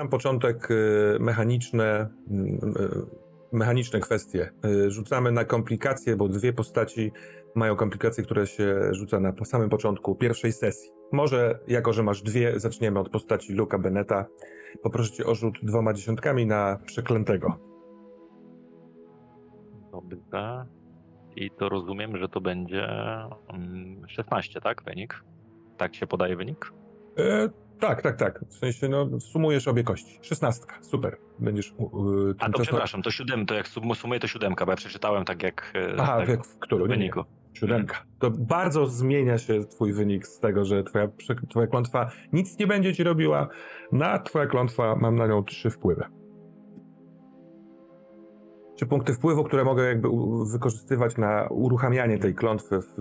sam początek y, mechaniczne, y, mechaniczne kwestie. Y, rzucamy na komplikacje, bo dwie postaci mają komplikacje, które się rzuca na samym początku pierwszej sesji. Może, jako że masz dwie, zaczniemy od postaci Luka Beneta. Poproszę cię o rzut dwoma dziesiątkami na przeklętego. Dobrze. I to rozumiem, że to będzie 16, tak? Wynik? Tak się podaje wynik? E, tak, tak, tak. W sensie, no, sumujesz obie kości. Szesnastka, super. Będziesz. Yy, A to przepraszam, to siódem, to jak sumuję to siódemka, bo ja przeczytałem tak jak. E, Aha, tak, jak w którym? Wyniku. Siódemka. To bardzo zmienia się twój wynik z tego, że twoja, twoja klątwa nic nie będzie ci robiła. Na twoja klątwa mam na nią trzy wpływy. Czy punkty wpływu, które mogę jakby wykorzystywać na uruchamianie tej klątwy w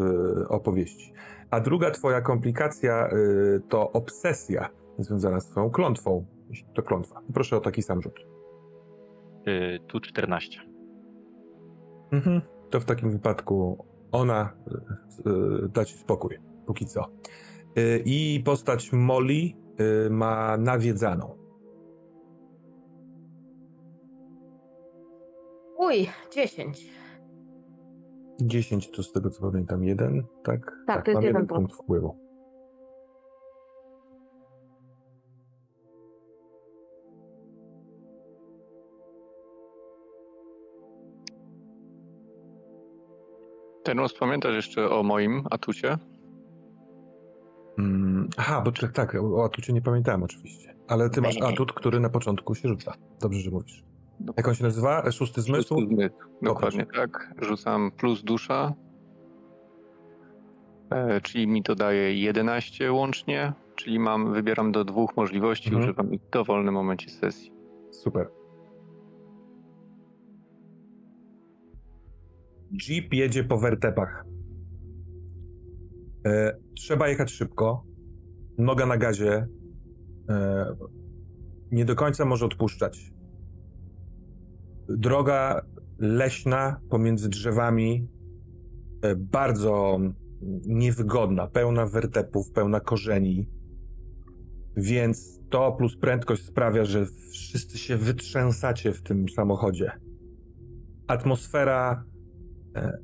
opowieści. A druga twoja komplikacja y, to obsesja związana z twoją klątwą, jeśli to klątwa. Proszę o taki sam rzut. Yy, tu 14. Mhm. To w takim wypadku ona y, y, da ci spokój, póki co. Y, I postać Molly y, ma nawiedzaną. Uj, 10. 10 to z tego co pamiętam jeden, tak? Tak, tak to jest jeden punkt wpływu. Tenos, pamiętasz jeszcze o moim atucie? Mm, aha, bo tak, tak, o atucie nie pamiętałem oczywiście. Ale ty masz atut, który na początku się rzuca. Dobrze, że mówisz. Jak on się nazywa? Szósty zmysł? Szósty zmysł, dokładnie tak. Rzucam plus dusza, e, czyli mi to daje 11 łącznie, czyli mam, wybieram do dwóch możliwości, mhm. używam ich w dowolnym momencie sesji. Super. Jeep jedzie po wertepach. E, trzeba jechać szybko. Noga na gazie. E, nie do końca może odpuszczać. Droga leśna pomiędzy drzewami, e, bardzo niewygodna, pełna wertepów, pełna korzeni. Więc to plus prędkość sprawia, że wszyscy się wytrzęsacie w tym samochodzie. Atmosfera e,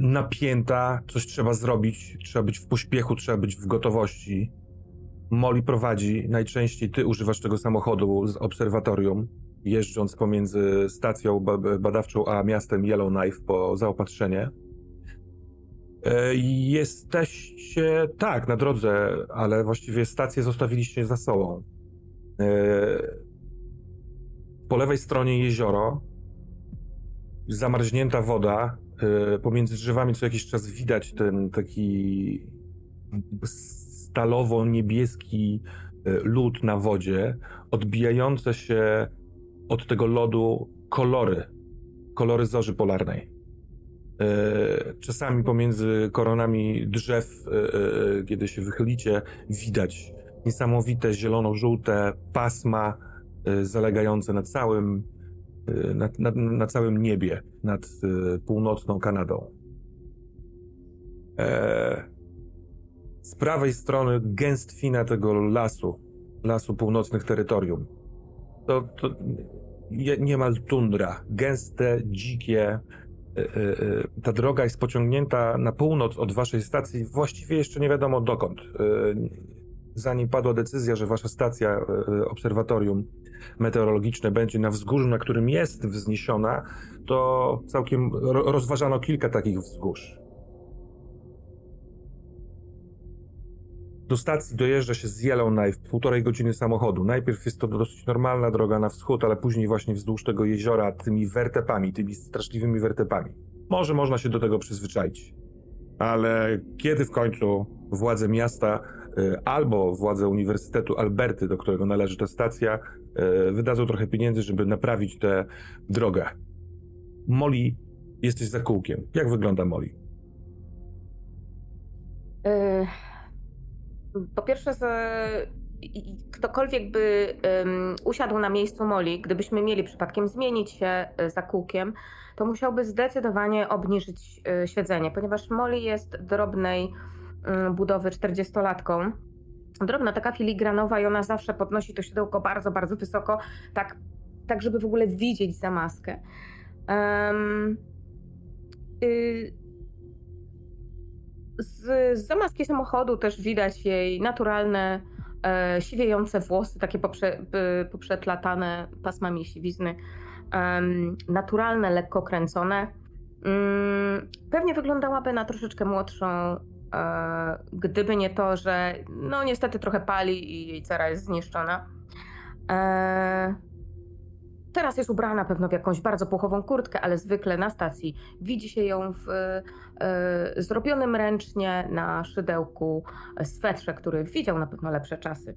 napięta, coś trzeba zrobić, trzeba być w pośpiechu, trzeba być w gotowości. Molly prowadzi, najczęściej ty używasz tego samochodu z obserwatorium jeżdżąc pomiędzy stacją badawczą a miastem Yellowknife po zaopatrzenie. E, jesteście, tak, na drodze, ale właściwie stację zostawiliście za sobą. E, po lewej stronie jezioro, zamarznięta woda, e, pomiędzy drzewami co jakiś czas widać ten taki stalowo-niebieski lód na wodzie, odbijające się od tego lodu kolory, kolory zorzy polarnej. E, czasami pomiędzy koronami drzew, e, e, kiedy się wychylicie, widać niesamowite zielono-żółte pasma zalegające na całym, na, na, na całym niebie nad północną Kanadą. Z prawej strony gęstwina tego lasu, lasu północnych terytorium. To, to niemal tundra, gęste, dzikie. E, e, e, ta droga jest pociągnięta na północ od waszej stacji, właściwie jeszcze nie wiadomo dokąd. Zanim padła decyzja, że wasza stacja, obserwatorium meteorologiczne będzie na wzgórzu, na którym jest wzniesiona, to całkiem rozważano kilka takich wzgórz. Do stacji dojeżdża się z Yellowknife półtorej godziny samochodu. Najpierw jest to dosyć normalna droga na wschód, ale później właśnie wzdłuż tego jeziora tymi wertepami, tymi straszliwymi wertepami. Może można się do tego przyzwyczaić. Ale kiedy w końcu władze miasta y, albo władze Uniwersytetu Alberty, do którego należy ta stacja, y, wydadzą trochę pieniędzy, żeby naprawić tę drogę. Molly, jesteś za kółkiem. Jak wygląda Molly? Y po pierwsze, ktokolwiek by um, usiadł na miejscu Moli, gdybyśmy mieli przypadkiem zmienić się e, za kółkiem, to musiałby zdecydowanie obniżyć y, siedzenie, ponieważ Moli jest drobnej y, budowy 40-latką drobna, taka filigranowa i ona zawsze podnosi to siodełko bardzo, bardzo wysoko, tak, tak żeby w ogóle widzieć za maskę. Um, y, z, zamaski samochodu też widać jej naturalne, e, siwiejące włosy, takie poprze, poprzeplatane pasmami siwizny, naturalne, lekko kręcone. Mm, pewnie wyglądałaby na troszeczkę młodszą, e, gdyby nie to, że no niestety trochę pali i jej cera jest zniszczona. E, teraz jest ubrana pewno w jakąś bardzo puchową kurtkę, ale zwykle na stacji widzi się ją w e, zrobionym ręcznie na szydełku swetrze, który widział na pewno lepsze czasy.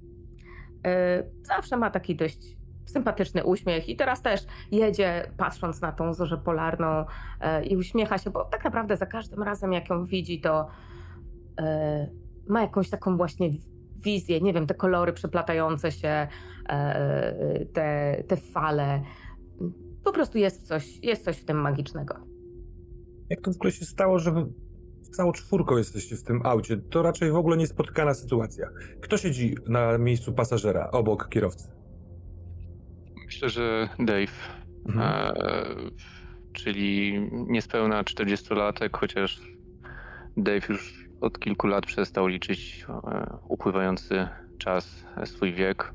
Zawsze ma taki dość sympatyczny uśmiech i teraz też jedzie patrząc na tą zorzę polarną e, i uśmiecha się, bo tak naprawdę za każdym razem jak ją widzi, to ma jakąś taką właśnie wizję, nie wiem, te kolory przeplatające się, te, te fale. Po prostu jest coś, jest coś w tym magicznego. Jak to w ogóle się stało, że całą czwórką jesteście w tym aucie? To raczej w ogóle niespotkana sytuacja. Kto siedzi na miejscu pasażera obok kierowcy? Myślę, że Dave. Mhm. E, czyli niespełna 40-latek, chociaż Dave już od kilku lat przestał liczyć e, upływający czas, e, swój wiek.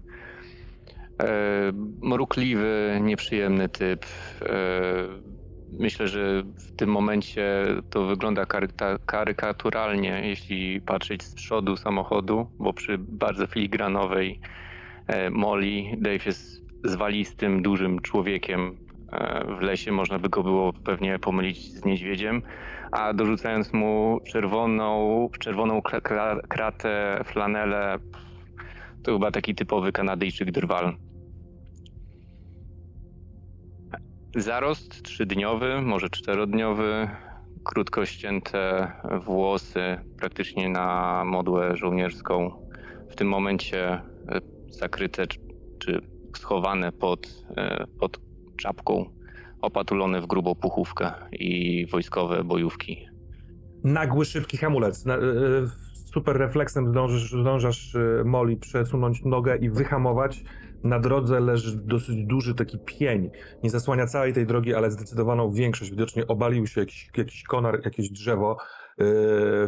E, mrukliwy, nieprzyjemny typ. E, myślę, że w tym momencie to wygląda karykaturalnie, jeśli patrzeć z przodu samochodu, bo przy bardzo filigranowej e, Molly Dave jest zwalistym, dużym człowiekiem e, w lesie. Można by go było pewnie pomylić z niedźwiedziem, a dorzucając mu czerwoną, czerwoną kratę, flanelę, to chyba taki typowy kanadyjczyk drwal. Zarost trzydniowy, może czterodniowy, krótko ścięte włosy, praktycznie na modłę żołnierską. W tym momencie e, zakryte czy schowane pod, e, pod czapką, opatulone w grubą puchówkę i wojskowe bojówki. Nagły, szybki hamulec. E, super refleksem zdążysz, zdążasz Moli przesunąć nogę i wyhamować. Na drodze leży dosyć duży taki pień. Nie zasłania całej tej drogi, ale zdecydowaną większość. Widocznie obalił się jakiś, jakiś konar, jakieś drzewo yy,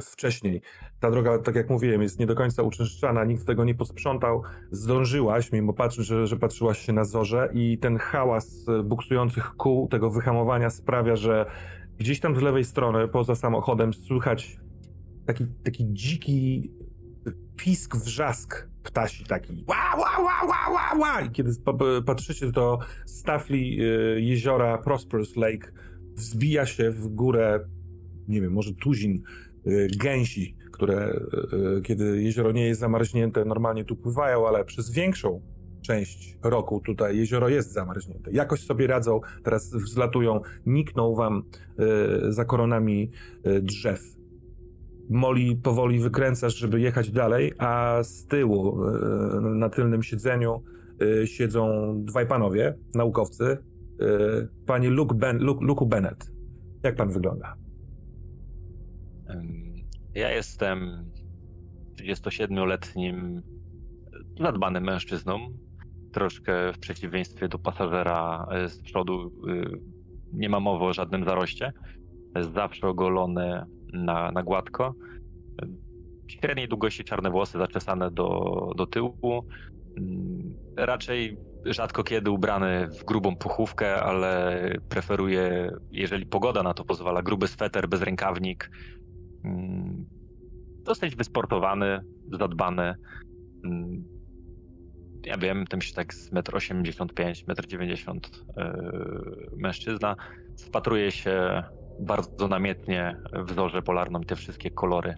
wcześniej. Ta droga, tak jak mówiłem, jest nie do końca uczęszczana, nikt tego nie posprzątał. Zdążyłaś, mimo patrzy, że, że patrzyłaś się na zorze i ten hałas buksujących kół, tego wyhamowania sprawia, że gdzieś tam z lewej strony, poza samochodem, słychać taki, taki dziki pisk, wrzask ptasi taki ła, ła, ła, ła, ła, ła. I kiedy patrzycie, to stafli y, jeziora Prosperous Lake wzbija się w górę nie wiem, może tuzin y, gęsi, które y, kiedy jezioro nie jest zamarznięte, normalnie tu pływają, ale przez większą część roku tutaj jezioro jest zamarznięte. Jakoś sobie radzą, teraz wzlatują, nikną wam za koronami drzew. Moli powoli wykręcasz, żeby jechać dalej, a z tyłu na tylnym siedzeniu siedzą dwaj panowie, naukowcy. Panie Luke, ben, Luke, Luke Bennett. Jak pan wygląda? Ja jestem 37-letnim, zadbanym mężczyzną. Troszkę w przeciwieństwie do pasażera e, z przodu nie ma mowy o żadnym zaroście. Zawsze ogolony na, na gładko. Średniej długości czarne włosy zaczesane do, do tyłu. Mm, raczej rzadko kiedy ubrany w grubą puchówkę, ale preferuję, jeżeli pogoda na to pozwala, gruby sweter, bez rękawnik, Mm, dosyć wysportowany, zadbany. Mm, ja wiem, tym się tak z 1,85 m, 1,90 m mężczyzna. Wpatruje się bardzo namiętnie w zorze polarną te wszystkie kolory.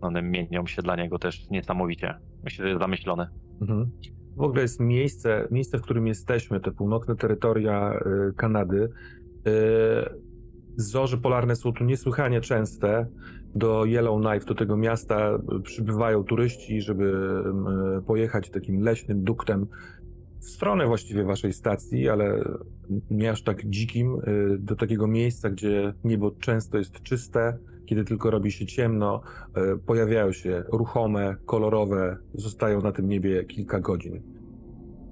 One mienią się dla niego też niesamowicie. Myślę, że jest zamyślony. Mhm. W ogóle jest miejsce, miejsce, w którym jesteśmy, te północne terytoria y, Kanady. Y, zorze polarne są tu niesłychanie częste do Yellowknife, do tego miasta przybywają turyści, żeby pojechać takim leśnym duktem. W stronę właściwie waszej stacji, ale nie aż tak dzikim, y, do takiego miejsca, gdzie niebo często jest czyste, kiedy tylko robi się ciemno, y, pojawiają się ruchome, kolorowe, zostają na tym niebie kilka godzin.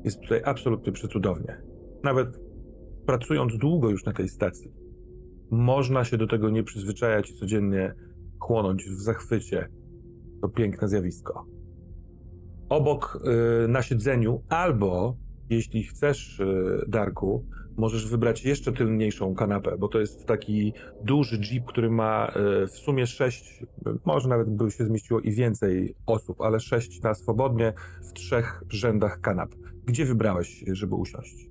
Jest tutaj absolutnie przecudownie. Nawet pracując długo już na tej stacji, można się do tego nie przyzwyczajać i codziennie chłonąć w zachwycie to piękne zjawisko. Obok y, na siedzeniu, albo jeśli chcesz, y, Darku, możesz wybrać jeszcze tylniejszą kanapę, bo to jest taki duży jeep, który ma y, w sumie sześć, może nawet by się zmieściło i więcej osób, ale sześć na swobodnie w trzech rzędach kanap. Gdzie wybrałeś, żeby usiąść?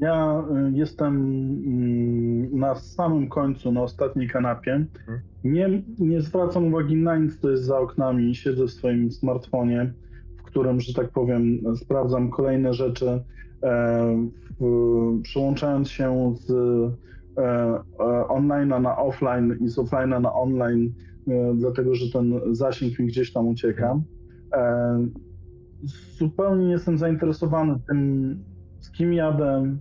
Ja y, jestem mm, na samym końcu, na ostatniej kanapie. Nie, nie zwracam uwagi na nic, co jest za oknami. Siedzę w swoim smartfonie, którym, że tak powiem, sprawdzam kolejne rzeczy, e, w, przełączając się z e, e, online'a na offline i z offline'a na online, dlatego że ten zasięg mi gdzieś tam ucieka. Zupełnie nie jestem zainteresowany tym, z kim jadę,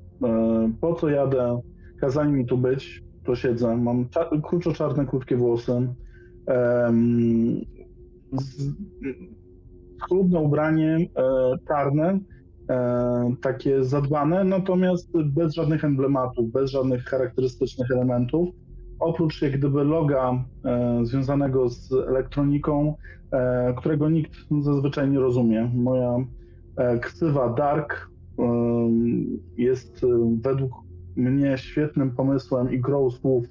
po co jadę. Kazali mi tu być, to siedzę. Mam cza- kruczo-czarne, krótkie włosy. z- Schludne ubranie, e, czarne, e, takie zadbane, natomiast bez żadnych emblematów, bez żadnych charakterystycznych elementów. Oprócz jak gdyby loga e, związanego z elektroniką, którego nikt zazwyczaj nie rozumie. Moja ksywa Dark jest według mnie świetnym pomysłem i grą słów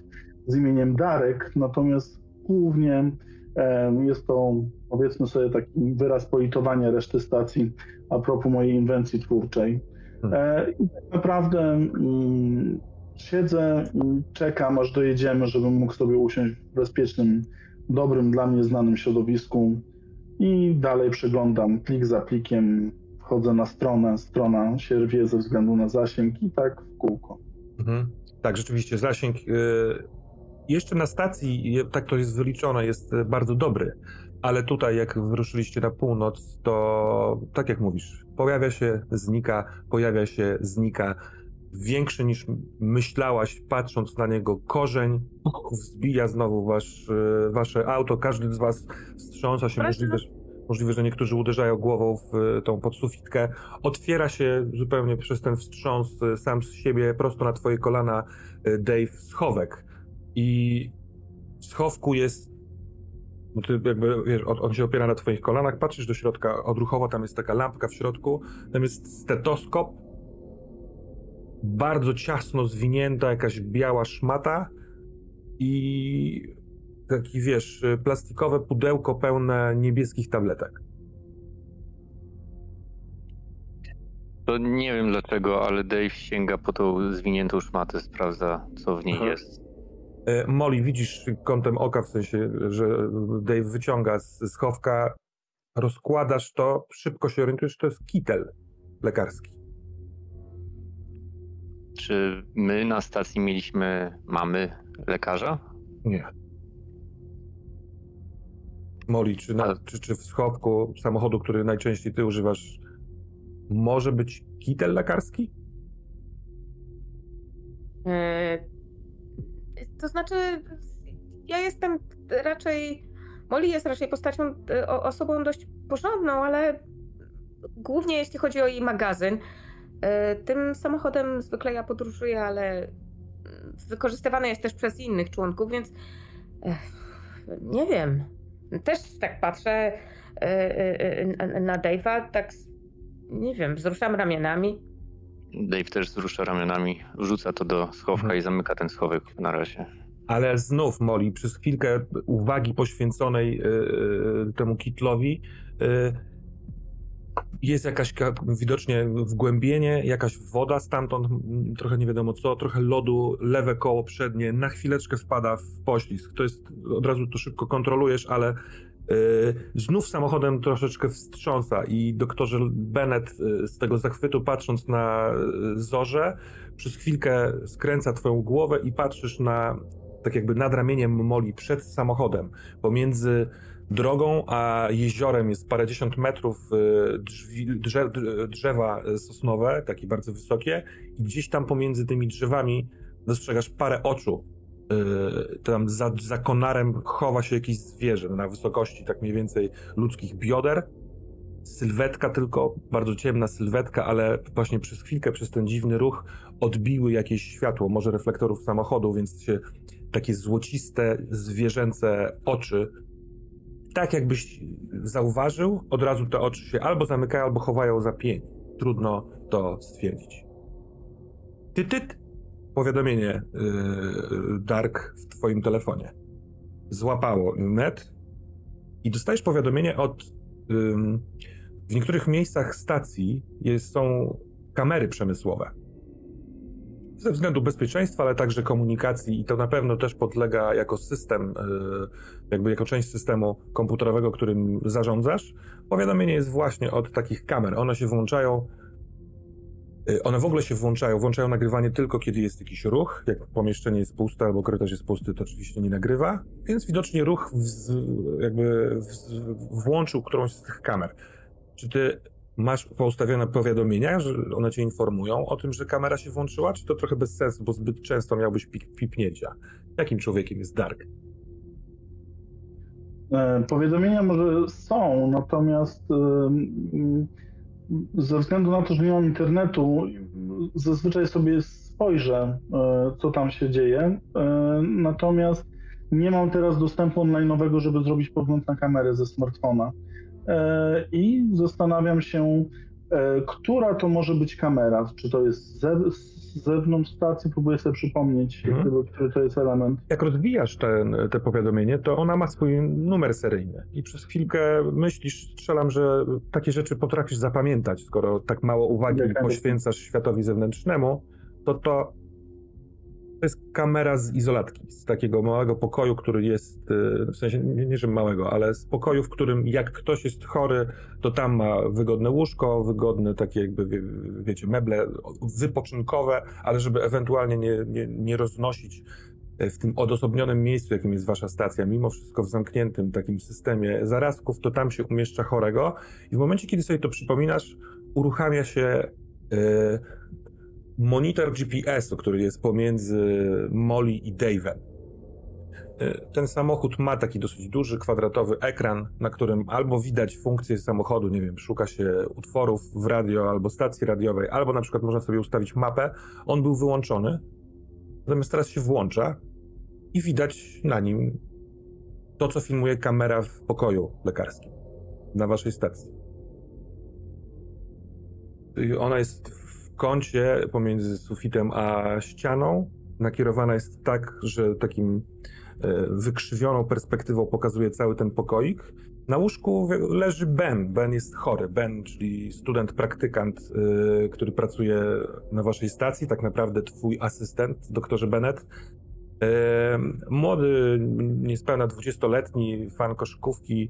z imieniem Darek, natomiast głównie jest to powiedzmy sobie taki wyraz politowania reszty stacji a propos mojej inwencji twórczej. E, I tak naprawdę mm, siedzę i czekam, aż dojedziemy, żebym mógł sobie usiąść w bezpiecznym, dobrym dla mnie znanym środowisku i dalej przeglądam plik za plikiem, wchodzę na stronę, strona się rwie ze względu na zasięg i tak w kółko. Mhm. Tak, rzeczywiście zasięg y, jeszcze na stacji, tak to jest wyliczone, jest y, bardzo dobry, ale tutaj jak wyruszyliście na północ, to tak jak mówisz, pojawia się, znika, pojawia się, znika. Większy niż myślałaś, patrząc na niego korzeń, wzbija znowu wasz, y, wasze auto, każdy z was wstrząsa się, możliwe, że- możliwe, że niektórzy uderzają głową w y, tą podsufitkę. Otwiera się zupełnie przez ten wstrząs sam z siebie, prosto na twoje kolana, Dave, schowek. I w schowku jest. No ty jakby, wiesz, on, on się opiera na twoich kolanach, patrzysz do środka odruchowo, tam jest taka lampka w środku, tam jest stetoskop, bardzo ciasno zwinięta jakaś biała szmata i taki, wiesz, plastikowe pudełko pełne niebieskich tabletek. To nie wiem dlaczego, ale Dave sięga po tą zwiniętą szmatę, sprawdza co w niej Aha. jest. E, Molly, widzisz kątem oka, w sensie, że Dave wyciąga z schowka, rozkładasz to, szybko się orientujesz, to jest kitel lekarski. Czy my na stacji mieliśmy mamy lekarza? Nie. Molly, czy, na, czy, czy w schowku samochodu, który najczęściej ty używasz, może być kitel lekarski? E, To znaczy, ja jestem raczej. Molly jest raczej postacią, e, osobą dość porządną, ale głównie jeśli chodzi o jej magazyn. e, Tym samochodem zwykle ja podróżuję, ale wykorzystywany jest też przez innych członków, więc ech, nie wiem. Też tak patrzę e, e, e, na- Dave'a, tak nie wiem, wzruszam ramionami. Dave też wzrusza ramionami, wrzuca to do schowka Mhm. i zamyka ten schowek na razie. Ale znów, Molly, przez chwilkę uwagi poświęconej y, y, temu kitlowi y, jest jakaś ka- widocznie wgłębienie, jakaś woda stamtąd, trochę nie wiadomo co, trochę lodu, lewe koło przednie, na chwileczkę wpada w poślizg. To jest, od razu to szybko kontrolujesz, ale znów samochodem troszeczkę wstrząsa i doktorze Bennett y, z tego zachwytu patrząc na y, zorze, przez chwilkę skręca twoją głowę i patrzysz na tak jakby nad ramieniem Moli przed samochodem, pomiędzy drogą a jeziorem jest parędziesiąt metrów y, drzwi, drze, drzewa sosnowe, takie bardzo wysokie i gdzieś tam pomiędzy tymi drzewami dostrzegasz parę oczu. Y, tam za, za konarem chowa się jakieś zwierzę na wysokości tak mniej więcej ludzkich bioder. Sylwetka tylko, bardzo ciemna sylwetka, ale właśnie przez chwilkę, przez ten dziwny ruch odbiły jakieś światło, może reflektorów samochodu, więc się takie złociste, zwierzęce oczy tak jakbyś zauważył, od razu te oczy się albo zamykają, albo chowają za pień. Trudno to stwierdzić. Ty, ty, powiadomienie yy, Dark w twoim telefonie. Złapało net i dostajesz powiadomienie od... Yy, w niektórych miejscach stacji jest, są kamery przemysłowe ze względu bezpieczeństwa, ale także komunikacji i to na pewno też podlega jako system, e, jakby jako część systemu komputerowego, którym zarządzasz. Powiadomienie jest właśnie od takich kamer. One się włączają, one w ogóle się włączają, włączają nagrywanie tylko kiedy jest jakiś ruch. Jak pomieszczenie jest puste albo korytarz jest pusty, to oczywiście nie nagrywa, więc widocznie ruch jakby włączył którąś z tych kamer. Czy ty masz poustawione powiadomienia, że one cię informują o tym, że kamera się włączyła, czy to trochę bez sensu, bo zbyt często miałbyś pip pipnięcia? Jakim człowiekiem jest Dark? E, powiadomienia może są, natomiast ze względu na to, że nie mam internetu, zazwyczaj sobie spojrzę, e, co tam się dzieje. E, natomiast nie mam teraz dostępu online'owego, żeby zrobić pogląd na kamerę ze smartfona. E, i zastanawiam się, która to może być kamera. Czy to jest z zewnątrz stacji? Próbuję sobie przypomnieć, hmm. który to jest element. Jak rozwijasz ten, te powiadomienie, to ona ma swój numer seryjny i przez chwilkę myślisz, strzelam, że takie rzeczy potrafisz zapamiętać, skoro tak mało uwagi poświęcasz światowi zewnętrznemu, to to to jest kamera z izolatki, z takiego małego pokoju, który jest, y, w sensie nie, nie że małego, ale z pokoju, w którym jak ktoś jest chory, to tam ma wygodne łóżko, wygodne takie jakby, wie, wiecie, meble wypoczynkowe, ale żeby ewentualnie nie, nie, nie roznosić e, w tym odosobnionym miejscu, jakim jest wasza stacja, mimo wszystko w zamkniętym takim systemie zarazków, to tam się umieszcza chorego. I w momencie, kiedy sobie to przypominasz, uruchamia się yy, monitor GPS-u, który jest pomiędzy Molly i Dave'em. Y, ten samochód ma taki dosyć duży, kwadratowy ekran, na którym albo widać funkcję samochodu, nie wiem, szuka się utworów w radio albo stacji radiowej, albo na przykład można sobie ustawić mapę. On był wyłączony, natomiast teraz się włącza i widać na nim to, co filmuje kamera w pokoju lekarskim na waszej stacji. Ona jest kącie pomiędzy sufitem a ścianą nakierowana jest tak, że takim e, wykrzywioną perspektywą pokazuje cały ten pokoik. Na łóżku leży Ben. Ben jest chory. Ben, czyli student, praktykant, e, który pracuje na waszej stacji, tak naprawdę twój asystent, doktorze Bennett. E, młody, niespełna 20-letni fan koszykówki,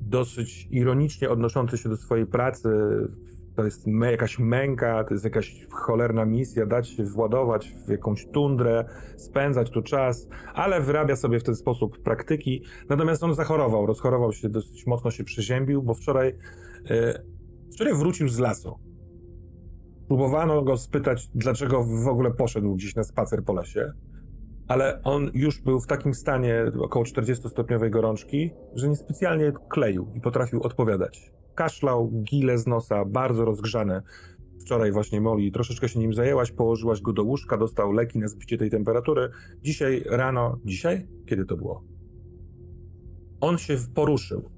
dosyć ironicznie odnoszący się do swojej pracy, to jest jakaś męka, to jest jakaś cholerna misja, dać się władować w jakąś tundrę, spędzać tu czas, ale wyrabia sobie w ten sposób praktyki. Natomiast on zachorował, rozchorował się, dosyć mocno się przeziębił, bo wczoraj, yy, wczoraj wrócił z lasu. Próbowano go spytać, dlaczego w ogóle poszedł gdzieś na spacer po lesie, ale on już był w takim stanie około 40-stopniowej gorączki, że niespecjalnie kleił i potrafił odpowiadać kaszlał, gile z nosa, bardzo rozgrzane. Wczoraj właśnie Moli troszeczkę się nim zajęłaś, położyłaś go do łóżka, dostał leki na zbicie tej temperatury. Dzisiaj rano, dzisiaj? Kiedy to było? On się poruszył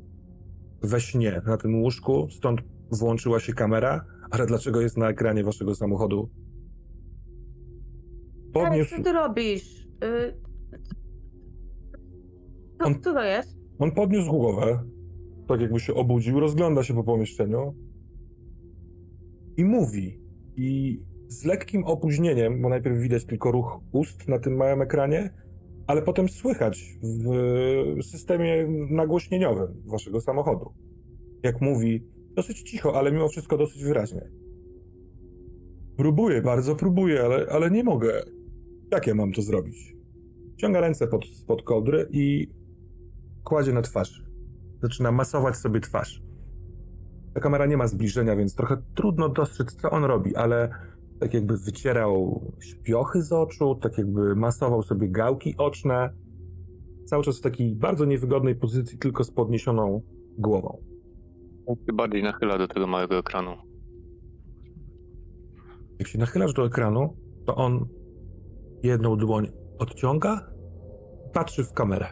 we śnie na tym łóżku, stąd włączyła się kamera, ale dlaczego jest na ekranie waszego samochodu? Podniósł... Ale co ty robisz? Y... Co, on... co to jest? On podniósł głowę, tak jakby się obudził, rozgląda się po pomieszczeniu i mówi. I z lekkim opóźnieniem, bo najpierw widać tylko ruch ust na tym małym ekranie, ale potem słychać w systemie nagłośnieniowym waszego samochodu. Jak mówi, dosyć cicho, ale mimo wszystko dosyć wyraźnie. Próbuję, bardzo próbuję, ale, ale nie mogę. Jak ja mam to zrobić? Ciąga ręce pod, pod kołdry i kładzie na twarz. Zaczyna masować sobie twarz. Ta kamera nie ma zbliżenia, więc trochę trudno dostrzec, co on robi, ale tak jakby wycierał śpiochy z oczu, tak jakby masował sobie gałki oczne. Cały czas w takiej bardzo niewygodnej pozycji, tylko z podniesioną głową. bardziej nachyla do tego małego ekranu. Jak się nachylasz do ekranu, to on jedną dłoń odciąga, patrzy w kamerę.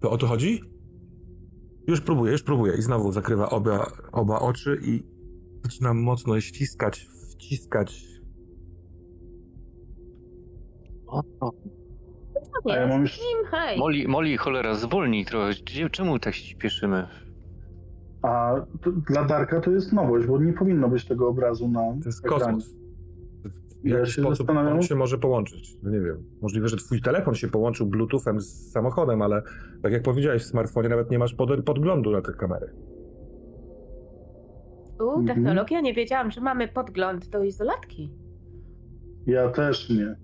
To o to chodzi? Już próbuję, już próbuję. I znowu zakrywa oba, oba oczy i zaczyna mocno ściskać, wciskać. O. A ja mam już... Moli, Moli, cholera, zwolnij trochę. Czemu tak się śpieszymy? A to, dla Darka to jest nowość, bo nie powinno być tego obrazu na To jest ekranie. kosmos. W Ja jaki się sposób zastanawiam- on się może połączyć? No nie wiem. Możliwe, że twój telefon się połączył bluetoothem z samochodem, ale tak jak powiedziałeś, w smartfonie nawet nie masz pod, podglądu na te kamery. U, Mhm. technologia, nie wiedziałam, że mamy podgląd do izolatki. Ja też nie.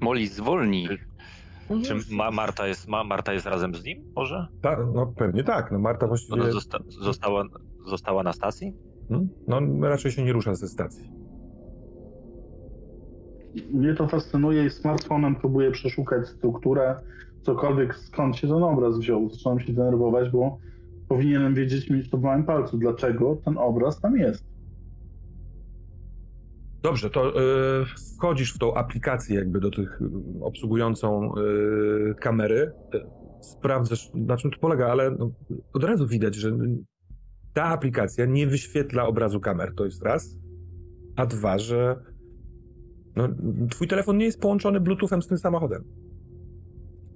Moli, zwolnij. No Czy ma, Marta, jest, ma, Marta jest razem z nim może? Ta, no pewnie tak. No Marta właściwie... Ona zosta, została, została na stacji? Hmm? No raczej się nie rusza ze stacji. Mnie to fascynuje i smartfonem próbuję przeszukać strukturę, cokolwiek skąd się ten obraz wziął. Zaczynam się denerwować, bo powinienem wiedzieć, mieć to w małym palcu, dlaczego ten obraz tam jest. Dobrze, to y, wchodzisz w tą aplikację jakby do tych y, obsługującą y, kamery. Sprawdzasz, na czym to polega, ale no, od razu widać, że ta aplikacja nie wyświetla obrazu kamer, to jest raz. A dwa, że no, twój telefon nie jest połączony bluetoothem z tym samochodem.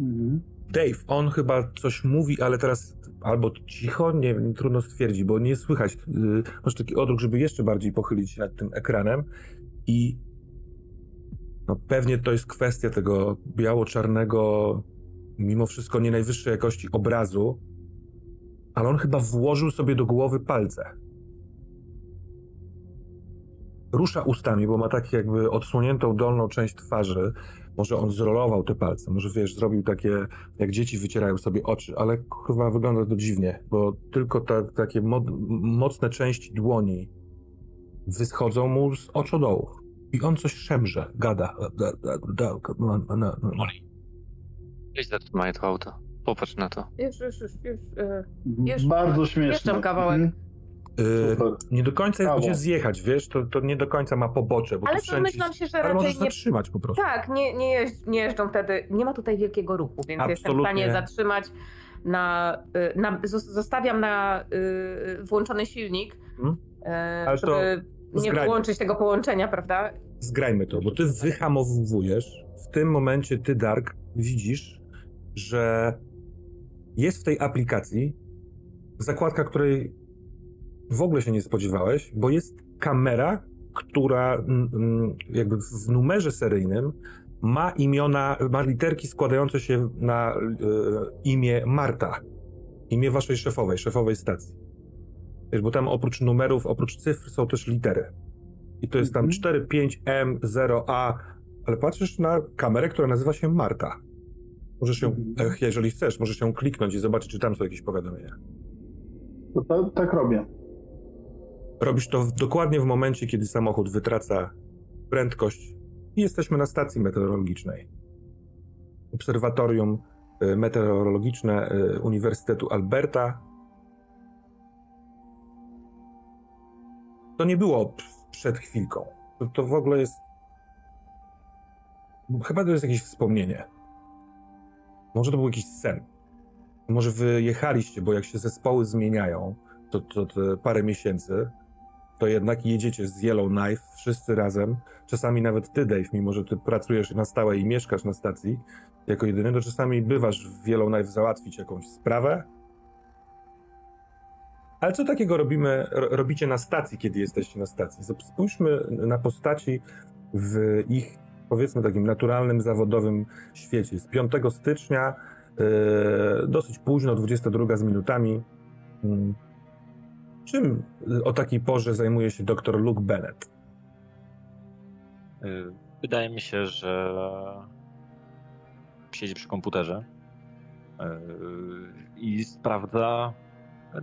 Mhm. Dave, on chyba coś mówi, ale teraz albo cicho, nie wiem, trudno stwierdzić, bo nie słychać. Yy, masz taki odruch, żeby jeszcze bardziej pochylić się nad tym ekranem i no pewnie to jest kwestia tego biało-czarnego, mimo wszystko nie najwyższej jakości obrazu, ale on chyba włożył sobie do głowy palce. Rusza ustami, bo ma tak jakby odsłoniętą dolną część twarzy. Może on zrolował te palce, może wiesz, zrobił takie, jak dzieci wycierają sobie oczy, ale kurwa wygląda to dziwnie, bo tylko te takie mo mocne części dłoni wyschodzą mu z oczodołów. I on coś szemrze, gada. Weź zatrzymaj to auto. Popatrz na to. Już, już, już, już. e, Już- Bardzo śmieszne. jeszcze kawałek. Mhm. Y, Super. nie do końca jest gdzie zjechać, wiesz, to, to nie do końca ma pobocze, bo Ale to myślałam się, że raczej możesz nie... zatrzymać po prostu. Tak, nie, nie, jeźdź, nie jeżdżą wtedy. Nie ma tutaj wielkiego ruchu, więc jestem w Absolutnie. stanie zatrzymać na, y, na zos- zostawiam na y, włączony silnik, to żeby nie zgrajmy. wyłączyć tego połączenia, prawda? Zgrajmy to, bo ty wyhamowujesz. W tym momencie ty, Dark, widzisz, że jest w tej aplikacji zakładka, której w ogóle się nie spodziewałeś, bo jest kamera, która mm, mm, jakby w numerze seryjnym ma imiona, ma literki składające się na e, imię Marta. Imię waszej szefowej, szefowej stacji. Wiesz, bo tam oprócz numerów, oprócz cyfr są też litery. I to jest tam Mhm. 4, 5, M, 0, A, ale patrzysz na kamerę, która nazywa się Marta. Możesz ją, Mhm. e, jeżeli chcesz, możesz ją kliknąć i zobaczyć, czy tam są jakieś powiadomienia. To, to, tak robię. Robisz to w, dokładnie w momencie, kiedy samochód wytraca prędkość i jesteśmy na stacji meteorologicznej. Obserwatorium e, meteorologiczne e, Uniwersytetu Alberta. To nie było przed chwilką. To, to w ogóle jest. Chyba to jest jakieś wspomnienie. Może to był jakiś sen. Może wyjechaliście, bo jak się zespoły zmieniają, to, to, to parę miesięcy, to jednak jedziecie z Yellowknife wszyscy razem. Czasami nawet ty, Dave, mimo że ty pracujesz na stałe i mieszkasz na stacji jako jedyny, to czasami bywasz w Yellowknife załatwić jakąś sprawę. Ale co takiego robimy, ro, robicie na stacji, kiedy jesteście na stacji? Spójrzmy na postaci w ich, powiedzmy, takim naturalnym, zawodowym świecie. Z 5 stycznia, yy, dosyć późno, 22 z minutami. Mm. Czym y, o takiej porze zajmuje się dr Luke Bennett? Y, Wydaje mi się, że siedzi przy komputerze y, i sprawdza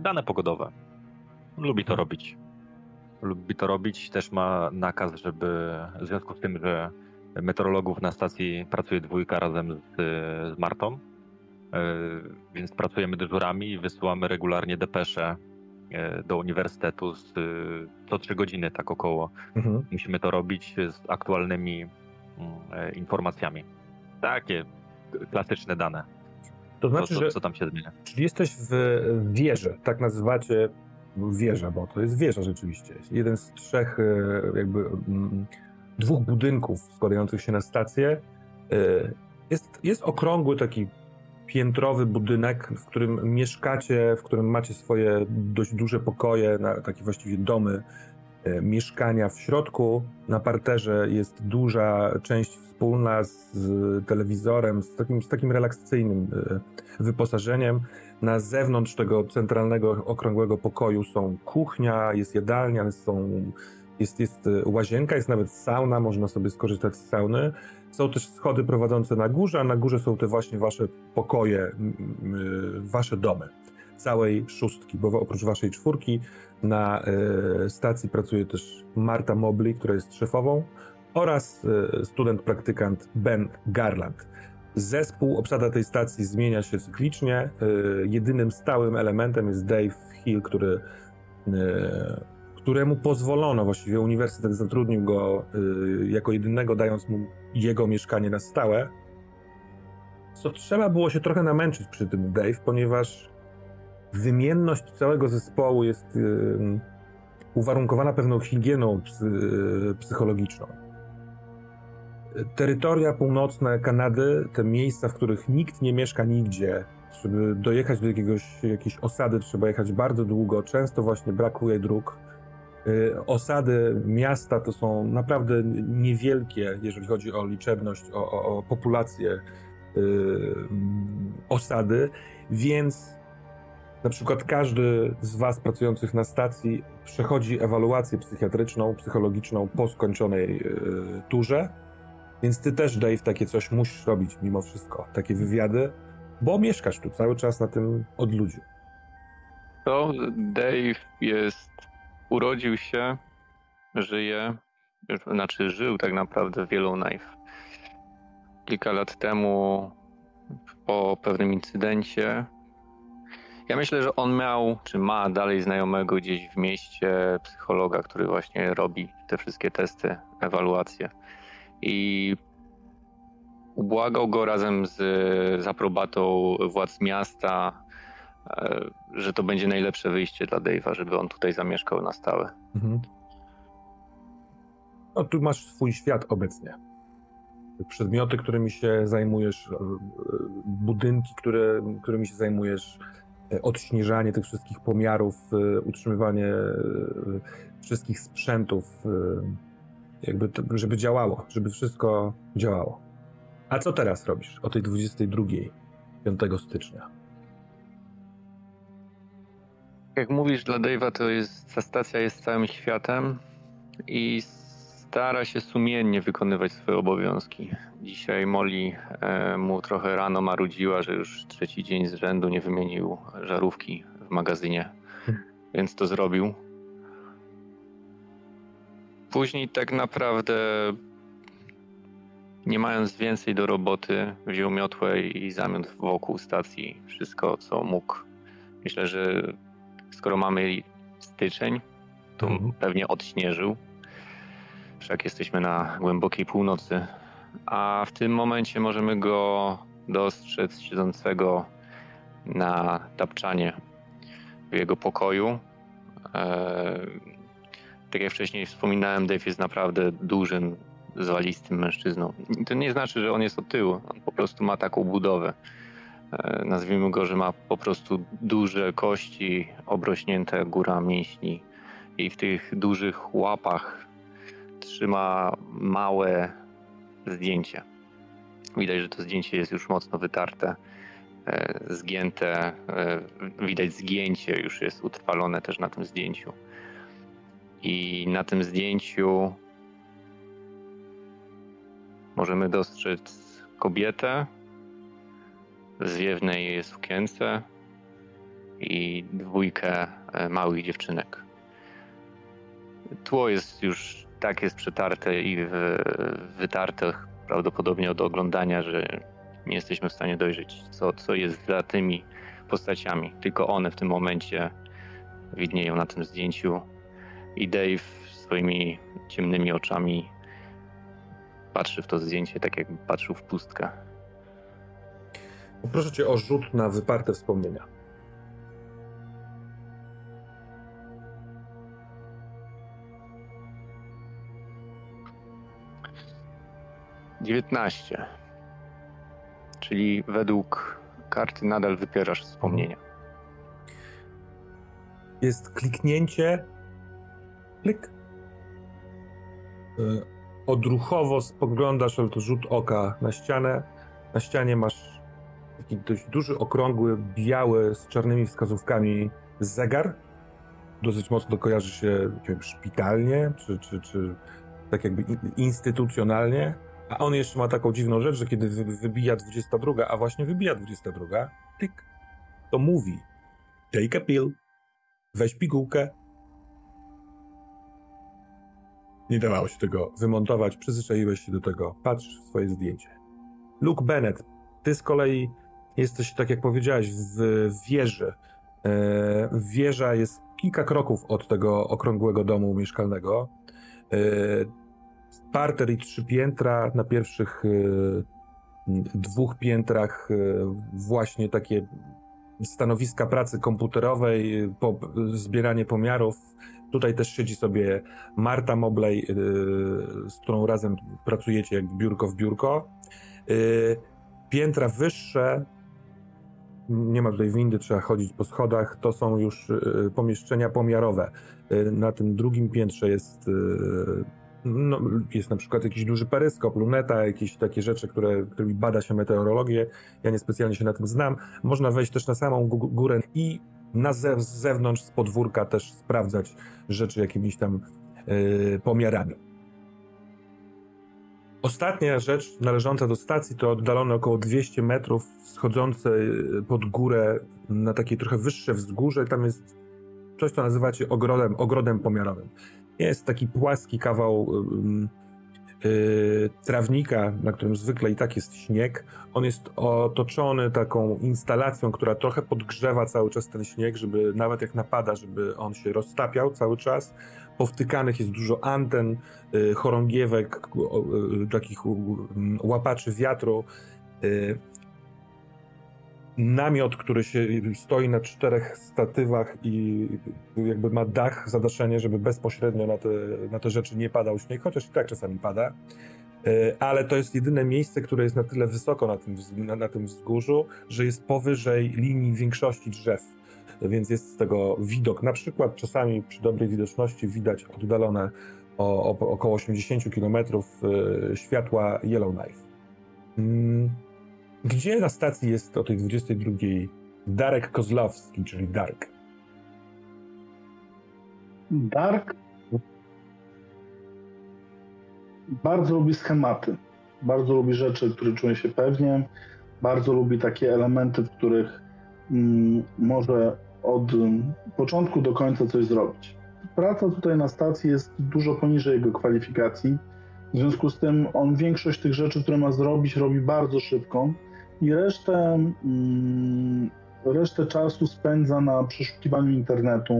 dane pogodowe. Lubi to robić. Lubi to robić. Też ma nakaz, żeby w związku z tym, że meteorologów na stacji pracuje dwójka razem z, z Martą, więc pracujemy dyżurami i wysyłamy regularnie depesze do uniwersytetu z, y, co trzy godziny, tak około. Mhm. Musimy to robić z aktualnymi mm, e, informacjami. Takie klasyczne dane, To co, znaczy, co, że co tam się zmienia. Czyli jesteś w wieży, tak nazywacie wieża, bo to jest wieża rzeczywiście. Jeden z trzech e, jakby mm, dwóch budynków składających się na stację. E, Jest, jest okrągły taki piętrowy budynek, w którym mieszkacie, w którym macie swoje dość duże pokoje, na, takie właściwie domy, e, mieszkania w środku. Na parterze jest duża część wspólna z telewizorem, z takim, z takim relaksacyjnym e, wyposażeniem. Na zewnątrz tego centralnego, okrągłego pokoju są kuchnia, jest jadalnia, są, jest, jest e, łazienka, jest nawet sauna, można sobie skorzystać z sauny. Są też schody prowadzące na górze, a na górze są te właśnie wasze pokoje, m, wasze domy. Całej szóstki, bo oprócz waszej czwórki na e, stacji pracuje też Marta Mobley, która jest szefową, oraz e, student praktykant Ben Garland. Zespół, obsada tej stacji zmienia się cyklicznie. Jedynym stałym elementem jest Dave Hill, który, któremu pozwolono, właściwie uniwersytet zatrudnił go e, jako jedynego, dając mu jego mieszkanie na stałe. Co trzeba było się trochę namęczyć przy tym Dave, ponieważ wymienność całego zespołu jest e, uwarunkowana pewną higieną psy- psychologiczną terytoria północne Kanady, te miejsca, w których nikt nie mieszka nigdzie, żeby dojechać do jakiegoś, jakiejś osady, trzeba jechać bardzo długo, często właśnie brakuje dróg. Y, Osady miasta to są naprawdę niewielkie, jeżeli chodzi o liczebność, o, o, o populację y, mm, osady, więc na przykład każdy z Was pracujących na stacji przechodzi ewaluację psychiatryczną, psychologiczną po skończonej y, turze. Więc ty też, Dave, takie coś musisz robić mimo wszystko. Takie wywiady, bo mieszkasz tu cały czas na tym odludziu. To Dave jest, urodził się, żyje, znaczy żył tak naprawdę w Yellowknife. Kilka lat temu po pewnym incydencie ja myślę, że on miał, czy ma dalej znajomego gdzieś w mieście psychologa, który właśnie robi te wszystkie testy, ewaluacje. I ubłagał go razem z, z aprobatą władz miasta, że to będzie najlepsze wyjście dla Dave'a, żeby on tutaj zamieszkał na stałe. No, tu masz swój świat obecnie. Przedmioty, którymi się zajmujesz, e, e, budynki, które, którymi się zajmujesz, e, odśnieżanie tych wszystkich pomiarów, e, utrzymywanie e, wszystkich sprzętów, e, jakby, to, żeby działało, żeby wszystko działało. A co teraz robisz o tej 22, 5 stycznia? Jak mówisz, dla Dave'a to jest, ta stacja jest całym światem i stara się sumiennie wykonywać swoje obowiązki. Dzisiaj Molly e, mu trochę rano marudziła, że już trzeci dzień z rzędu nie wymienił żarówki w magazynie, więc to zrobił. Później tak naprawdę nie mając więcej do roboty, wziął miotłę i zamiot wokół stacji wszystko, co mógł. Myślę, że skoro mamy styczeń, to Mhm. pewnie odśnieżył. Wszak jesteśmy na głębokiej północy. A w tym momencie możemy go dostrzec siedzącego na tapczanie w jego pokoju. Eee, tak jak wcześniej wspominałem, Dave jest naprawdę dużym, zwalistym mężczyzną. To nie znaczy, że on jest od tyłu. On po prostu ma taką budowę. E, Nazwijmy go, że ma po prostu duże kości obrośnięte góra mięśni i w tych dużych łapach trzyma małe zdjęcie. Widać, że to zdjęcie jest już mocno wytarte, e, zgięte. e, Widać zgięcie już jest utrwalone też na tym zdjęciu. I na tym zdjęciu możemy dostrzec kobietę zwiewnej sukience i dwójkę e, małych dziewczynek. Tło jest już tak jest przetarte i wytarte prawdopodobnie od oglądania, że nie jesteśmy w stanie dojrzeć, co, co jest za tymi postaciami. Tylko one w tym momencie widnieją na tym zdjęciu i Dave swoimi ciemnymi oczami patrzy w to zdjęcie tak jakby patrzył w pustkę. Proszę cię o rzut na wyparte wspomnienia. Dziewiętnaście. Czyli według karty nadal wypierasz wspomnienia. Jest kliknięcie. Klik. Y, odruchowo spoglądasz, ale to rzut oka na ścianę. Na ścianie masz taki dość duży, okrągły, biały, z czarnymi wskazówkami zegar. Dosyć mocno kojarzy się wiem, szpitalnie, czy, czy, czy tak jakby instytucjonalnie. A on jeszcze ma taką dziwną rzecz, że kiedy wybija 22, a właśnie wybija 22, tyk, to mówi take a pill, weź pigułkę. Nie dawało się tego wymontować, przyzwyczaiłeś się do tego, patrz w swoje zdjęcie. Luke Bennett, ty z kolei jesteś, tak jak powiedziałeś, w wieży. E, wieża jest kilka kroków od tego okrągłego domu mieszkalnego. E, parter i trzy piętra. Na pierwszych y, dwóch piętrach właśnie takie stanowiska pracy komputerowej, po, zbieranie pomiarów. Tutaj też siedzi sobie Marta Mobley, z którą razem pracujecie jak biurko w biurko. Piętra wyższe, nie ma tutaj windy, trzeba chodzić po schodach, to są już pomieszczenia pomiarowe. Na tym drugim piętrze jest no, jest na przykład jakiś duży peryskop, luneta, jakieś takie rzeczy, które, którymi bada się meteorologię. Ja niespecjalnie się na tym znam. Można wejść też na samą górę i na ze z zewnątrz, z podwórka też sprawdzać rzeczy jakimiś tam yy, pomiarami. Ostatnia rzecz należąca do stacji to oddalone około 200 metrów, schodzące y, pod górę na takie trochę wyższe wzgórze. Tam jest coś, co nazywacie ogrodem, ogrodem pomiarowym. Jest taki płaski kawał yy, trawnika, na którym zwykle i tak jest śnieg. On jest otoczony taką instalacją, która trochę podgrzewa cały czas ten śnieg, żeby nawet jak napada, żeby on się roztapiał cały czas. Powtykanych jest dużo anten, yy, chorągiewek, yy, takich łapaczy wiatru. Y, namiot, który się stoi na czterech statywach i jakby ma dach, zadaszenie, żeby bezpośrednio na te, na te rzeczy nie padał śnieg, chociaż i tak czasami pada. Ale to jest jedyne miejsce, które jest na tyle wysoko na tym, na, na tym wzgórzu, że jest powyżej linii większości drzew. Więc jest z tego widok. Na przykład czasami przy dobrej widoczności widać oddalone o, o około 80 km e, światła Yellowknife. Mm. Gdzie na stacji jest o tej 22 Darek Kozlowski, czyli Dark? Dark bardzo lubi schematy. Bardzo lubi rzeczy, które czuje się pewnie. Bardzo lubi takie elementy, w których mm, może od początku do końca coś zrobić. Praca tutaj na stacji jest dużo poniżej jego kwalifikacji. W związku z tym on większość tych rzeczy, które ma zrobić, robi bardzo szybko i resztę, mm, resztę czasu spędza na przeszukiwaniu internetu.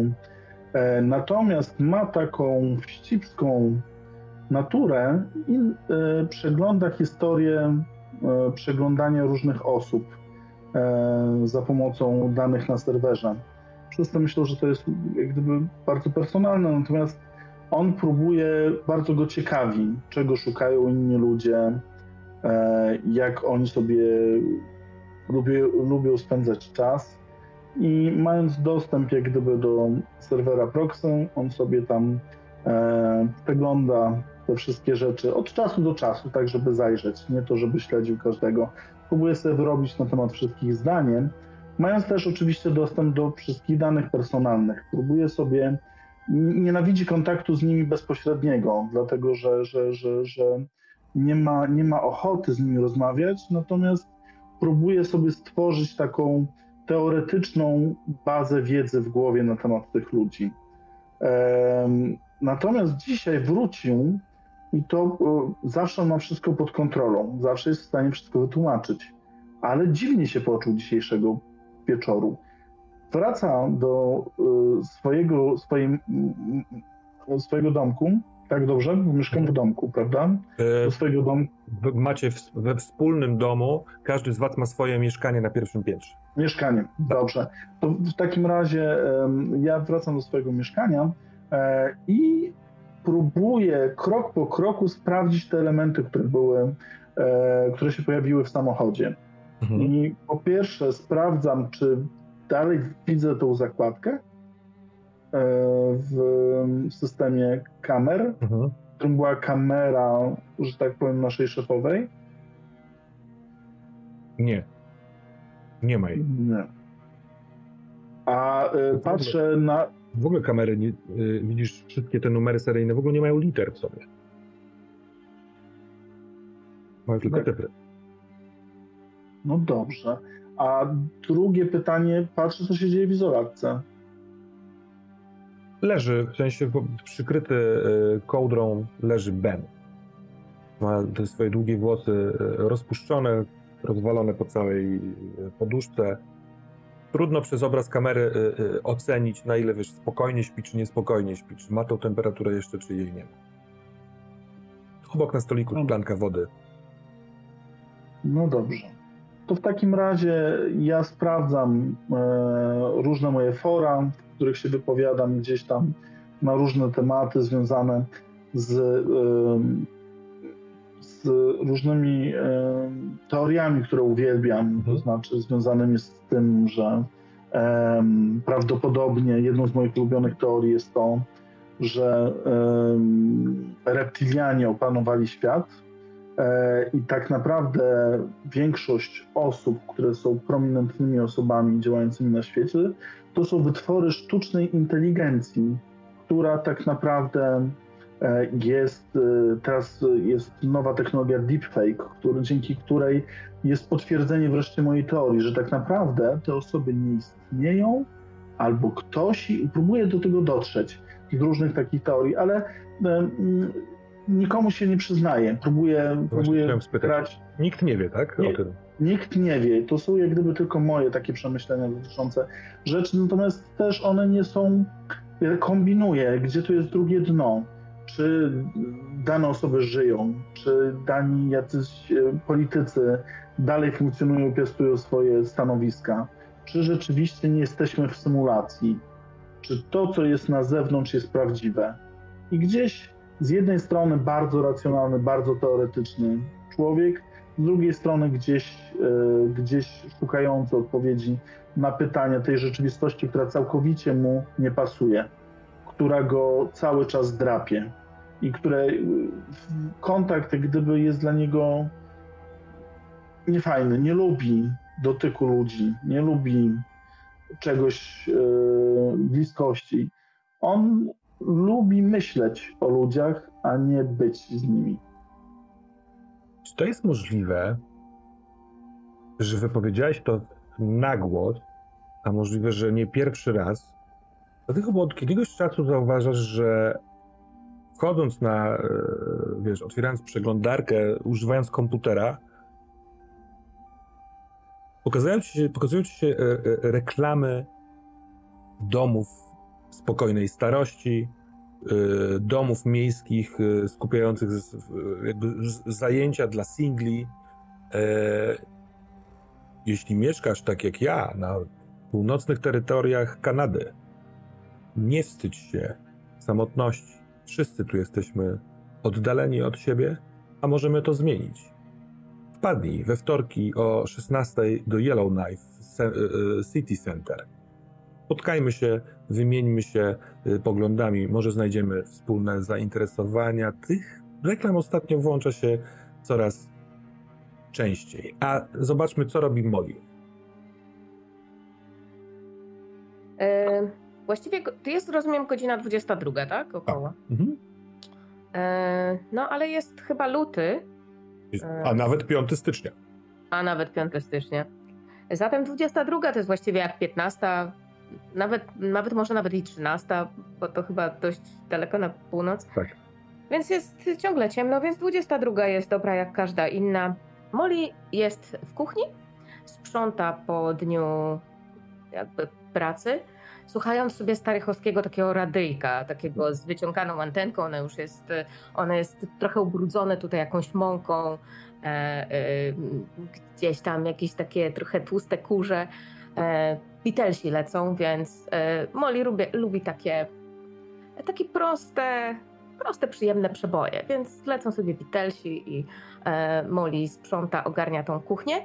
E, natomiast ma taką wścibską naturę i e, przegląda historię e, przeglądania różnych osób za pomocą danych na serwerze. Przez to że to jest jak gdyby bardzo personalne, natomiast on próbuje, bardzo go ciekawi, czego szukają inni ludzie, E, jak oni sobie lubią, lubią spędzać czas. I mając dostęp jak gdyby do serwera proxy, on sobie tam e, przegląda te wszystkie rzeczy od czasu do czasu, tak żeby zajrzeć, nie to, żeby śledził każdego. Próbuje sobie wyrobić na temat wszystkich zdaniem, mając też oczywiście dostęp do wszystkich danych personalnych. Próbuje sobie, nienawidzi kontaktu z nimi bezpośredniego, dlatego że, że, że, że nie ma, nie ma ochoty z nimi rozmawiać, natomiast próbuje sobie stworzyć taką teoretyczną bazę wiedzy w głowie na temat tych ludzi. Natomiast dzisiaj wrócił i to e, zawsze ma wszystko pod kontrolą, zawsze jest w stanie wszystko wytłumaczyć, ale dziwnie się poczuł dzisiejszego wieczoru. Wraca do e, swojego, swojego domku, tak dobrze? Bo mieszkam w domku, prawda? E, Do swojego domku. w- Macie w, we wspólnym domu, każdy z was ma swoje mieszkanie na pierwszym piętrze. Mieszkanie, dobrze. To w takim razie ja wracam do swojego mieszkania e, i próbuję krok po kroku sprawdzić te elementy, które były, e, które się pojawiły w samochodzie. Mhm. I po pierwsze sprawdzam, czy dalej widzę tą zakładkę e, w systemie kamer, Mhm. w którym była kamera, że tak powiem, naszej szefowej. Nie. Nie ma jej. Nie. A e, patrzę na, W ogóle kamery, nie, y, widzisz wszystkie te numery seryjne, w ogóle nie mają liter w sobie. Mają tylko Tak. cyfry. No dobrze. A drugie pytanie, patrzę, co się dzieje w izolatce. Leży, w sensie przykryty y, kołdrą leży Ben. Ma te swoje długie włosy y, rozpuszczone, rozwalone po całej y, poduszce. Trudno przez obraz kamery ocenić, na ile wiesz, spokojnie śpi, czy niespokojnie śpi, czy ma tą temperaturę jeszcze, czy jej nie ma. Obok na stoliku szklanka wody. No dobrze. To w takim razie ja sprawdzam e, różne moje fora, w których się wypowiadam gdzieś tam na różne tematy związane z, em, z różnymi em, teoriami, które uwielbiam, to Mhm. znaczy związanymi z tym, że em, prawdopodobnie jedną z moich ulubionych teorii jest to, że em, reptilianie opanowali świat E, I tak naprawdę większość osób, które są prominentnymi osobami działającymi na świecie, to są wytwory sztucznej inteligencji, która tak naprawdę e, jest, e, teraz jest nowa technologia deepfake, który, dzięki której jest potwierdzenie wreszcie mojej teorii, że tak naprawdę te osoby nie istnieją, albo ktoś próbuje do tego dotrzeć z różnych takich teorii, ale e, nikomu się nie próbuje chciałem spytać. grać. Nikt nie wie, tak? Nie. O tym. Nikt nie wie. To są jak gdyby tylko moje takie przemyślenia dotyczące rzeczy, natomiast też one nie są. Ja kombinuję, gdzie tu jest drugie dno. Czy dane osoby żyją, czy dani jacyś e, politycy dalej funkcjonują, piastują swoje stanowiska, czy rzeczywiście nie jesteśmy w symulacji, czy to, co jest na zewnątrz, jest prawdziwe. I gdzieś z jednej strony bardzo racjonalny, bardzo teoretyczny człowiek, z drugiej strony gdzieś, e, gdzieś szukający odpowiedzi na pytania tej rzeczywistości, która całkowicie mu nie pasuje, która go cały czas drapie i które e, kontakt gdyby jest dla niego niefajny, nie lubi dotyku ludzi, nie lubi czegoś, e, bliskości. On lubi myśleć o ludziach, a nie być z nimi. Czy to jest możliwe, że wypowiedziałeś to na głos, a możliwe, że nie pierwszy raz? Dlatego, bo od jakiegoś czasu zauważasz, że wchodząc na, e, wiesz, otwierając przeglądarkę, używając komputera, pokazują ci się, pokazują ci się e, e, reklamy domów spokojnej starości, e, domów miejskich e, skupiających zajęcia dla singli. E, Jeśli mieszkasz tak jak ja na północnych terytoriach Kanady, nie wstydź się samotności. Wszyscy tu jesteśmy oddaleni od siebie, a możemy to zmienić. Wpadnij we wtorki o 16 do Yellowknife e, City Center. Spotkajmy się, wymieńmy się y, poglądami, może znajdziemy wspólne zainteresowania. Tych reklam ostatnio włącza się coraz częściej. A zobaczmy, co robi Molly. E, właściwie to jest, rozumiem, godzina 22, tak? Około. Mhm. E, no, ale jest chyba luty A nawet 5 stycznia. a nawet 5 stycznia. Zatem 22 to jest właściwie jak 15, nawet, nawet może nawet i 13, bo to chyba dość daleko na północ. Tak. Więc jest ciągle ciemno, więc 22 jest dobra jak każda inna. Molly jest w kuchni, sprząta po dniu jakby pracy, słuchając sobie Starychowskiego takiego radyjka, takiego z wyciąganą antenką, ona już jest, ona jest trochę ubrudzone tutaj jakąś mąką, e, e, gdzieś tam jakieś takie trochę tłuste kurze. E, Beatlesi lecą, więc e, Molly lubi, lubi takie, takie proste, proste, przyjemne przeboje, więc lecą sobie Beatlesi i e, Molly sprząta, ogarnia tą kuchnię.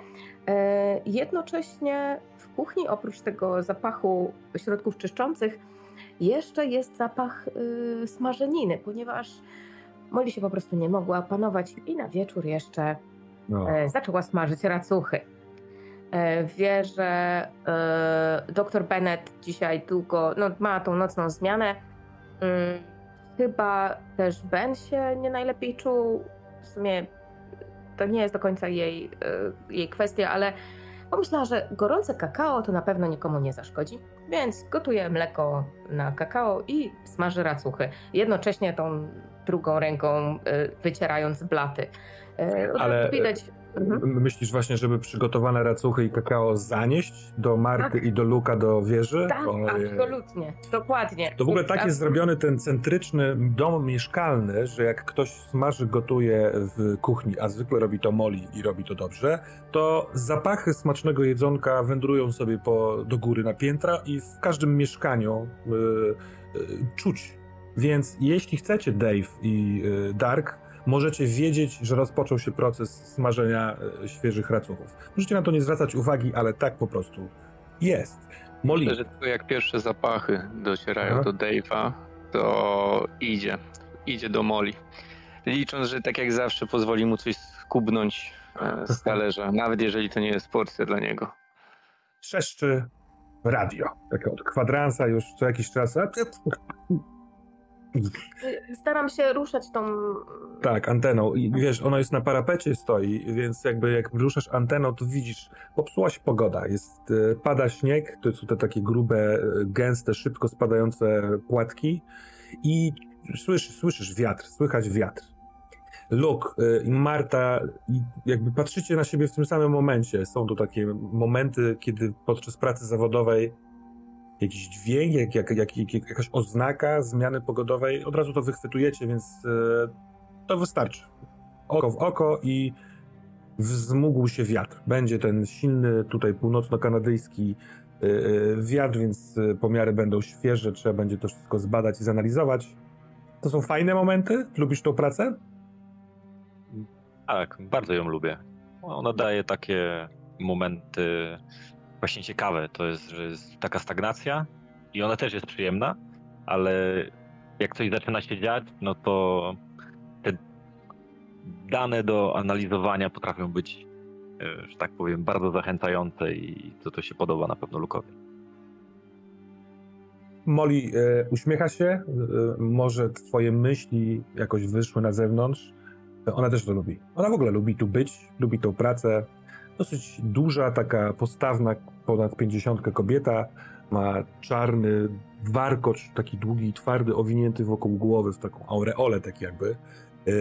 E, jednocześnie w kuchni oprócz tego zapachu środków czyszczących jeszcze jest zapach y, smażeniny, ponieważ Molly się po prostu nie mogła opanować i na wieczór jeszcze No. e, zaczęła smażyć racuchy. E, wie, że e, dr Bennett dzisiaj długo, no ma tą nocną zmianę. Mm, chyba też Ben się nie najlepiej czuł. W sumie to nie jest do końca jej, e, jej kwestia, ale pomyślała, że gorące kakao to na pewno nikomu nie zaszkodzi, więc gotuje mleko na kakao i smaży racuchy. Jednocześnie tą drugą ręką wycierając blaty. E, od Ale- widać. Mhm. Myślisz właśnie, żeby przygotowane racuchy i kakao zanieść do Marty i do Luka do wieży? Tak, Ojej. absolutnie, dokładnie. To w ogóle tak jest zrobiony ten centryczny dom mieszkalny, że jak ktoś smaży, gotuje w kuchni, a zwykle robi to Moli i robi to dobrze, to zapachy smacznego jedzonka wędrują sobie po, do góry na piętra i w każdym mieszkaniu y, y, czuć. Więc jeśli chcecie, Dave i y, Dark, możecie wiedzieć, że rozpoczął się proces smażenia y, świeżych racuchów. Możecie na to nie zwracać uwagi, ale tak po prostu jest. Molly, Myślę, że tylko jak pierwsze zapachy docierają Aha. do Dave'a, to idzie. Idzie do Moli. Licząc, że tak jak zawsze pozwoli mu coś skubnąć e, z talerza, nawet jeżeli to nie jest porcja dla niego. trzeszczy radio. Takie od kwadransa już co jakiś czas. Staram się ruszać tą. Tak, anteną. I wiesz, ona jest na parapecie stoi, więc jakby jak ruszasz anteną, to widzisz, popsuła się pogoda. Jest, e, pada śnieg, to są te takie grube, e, gęste, szybko spadające płatki i słyszysz, słyszysz wiatr, słychać wiatr. Luke e, i Marta, jakby patrzycie na siebie w tym samym momencie. Są to takie momenty, kiedy podczas pracy zawodowej jakiś dźwięk, jak, jak, jak, jak, jakaś oznaka zmiany pogodowej, od razu to wychwytujecie, więc e, to wystarczy. Oko w oko i wzmógł się wiatr. Będzie ten silny tutaj północno-kanadyjski e, e, wiatr, więc pomiary będą świeże, trzeba będzie to wszystko zbadać i zanalizować. To są fajne momenty? Lubisz tą pracę? Tak, bardzo ją lubię. Ona daje takie momenty właśnie ciekawe. To jest, że jest taka stagnacja i ona też jest przyjemna, ale jak coś zaczyna się dziać, no to te dane do analizowania potrafią być, e, że tak powiem, bardzo zachęcające i to, to się podoba na pewno Lukowi. Molly e, uśmiecha się, e, może twoje myśli jakoś wyszły na zewnątrz. Ona też to lubi. Ona w ogóle lubi tu być, lubi tą pracę. Dosyć duża, taka postawna, ponad 50 kobieta. Ma czarny warkocz, taki długi i twardy, owinięty wokół głowy w taką aureolę, tak jakby. E,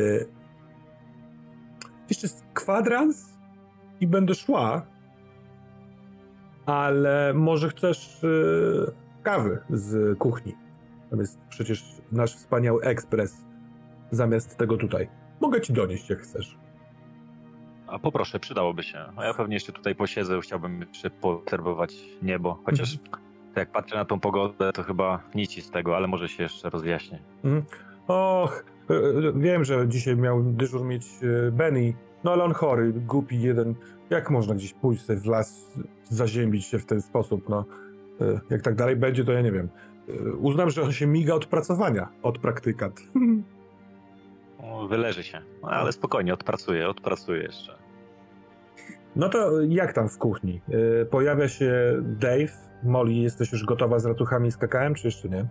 jeszcze jest kwadrans i będę szła, ale może chcesz e, kawy z kuchni. Tam jest przecież nasz wspaniały ekspres zamiast tego tutaj. Mogę ci donieść, jak chcesz. A poproszę, przydałoby się. A ja pewnie jeszcze tutaj posiedzę, chciałbym jeszcze poobserwować niebo. Chociaż jak patrzę na tą pogodę, to chyba nic z tego, ale może się jeszcze rozjaśnię. Och, e, e, wiem, że dzisiaj miał dyżur mieć e, Benny, no ale on chory, głupi jeden. Jak można gdzieś pójść sobie w las, zaziębić się w ten sposób, no. Jak tak dalej będzie, to ja nie wiem. Uznam, że on się miga od pracowania, od praktykat. Wyleży się. No, ale spokojnie, odpracuję, odpracuję jeszcze. No to jak tam w kuchni? E, Pojawia się Dave. Molly, jesteś już gotowa z ratuchami i z kakałem, czy jeszcze nie?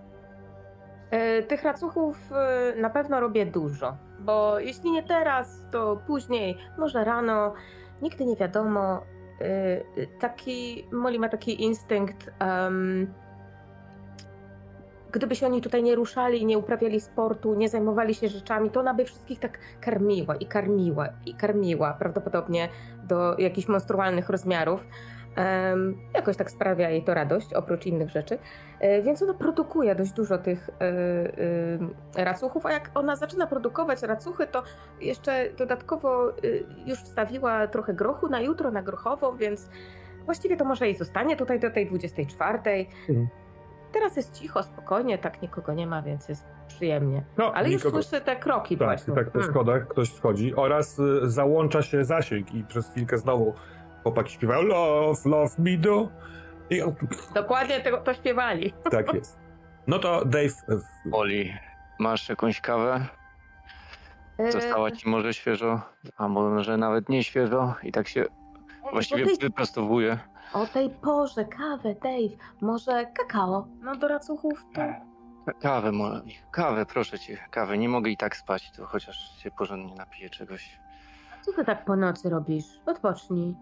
E, Tych racuchów e, na pewno robię dużo, bo jeśli nie teraz, to później, może rano, nigdy nie wiadomo. E, Taki, Molly ma taki instynkt, em, gdyby się oni tutaj nie ruszali, nie uprawiali sportu, nie zajmowali się rzeczami, to ona by wszystkich tak karmiła i karmiła i karmiła, prawdopodobnie do jakichś monstrualnych rozmiarów. Em, jakoś tak sprawia jej to radość, oprócz innych rzeczy. E, Więc ona produkuje dość dużo tych e, e, racuchów, a jak ona zaczyna produkować racuchy, to jeszcze dodatkowo e, już wstawiła trochę grochu na jutro, na grochową, więc właściwie to może jej zostanie tutaj do tej 24. Mhm. Teraz jest cicho, spokojnie, tak nikogo nie ma, więc jest przyjemnie. No, Ale już nikogo. słyszę te kroki Tak, właśnie. tak po Mm. schodach ktoś schodzi oraz y, załącza się zasięg i przez chwilkę znowu chłopaki śpiewają love, love me do. I Dokładnie tego to śpiewali. tak jest. No to Dave, y, Oli, masz jakąś kawę? E, Została ci może świeżo, a może nawet nie świeżo i tak się właściwie wyprostowuje. O tej porze, kawę, Dave, może kakao? No do racuchów to... Kawę, Moli, kawę, proszę cię, kawę. Nie mogę i tak spać, to chociaż się porządnie napiję czegoś. Co ty tak po nocy robisz? Odpocznij.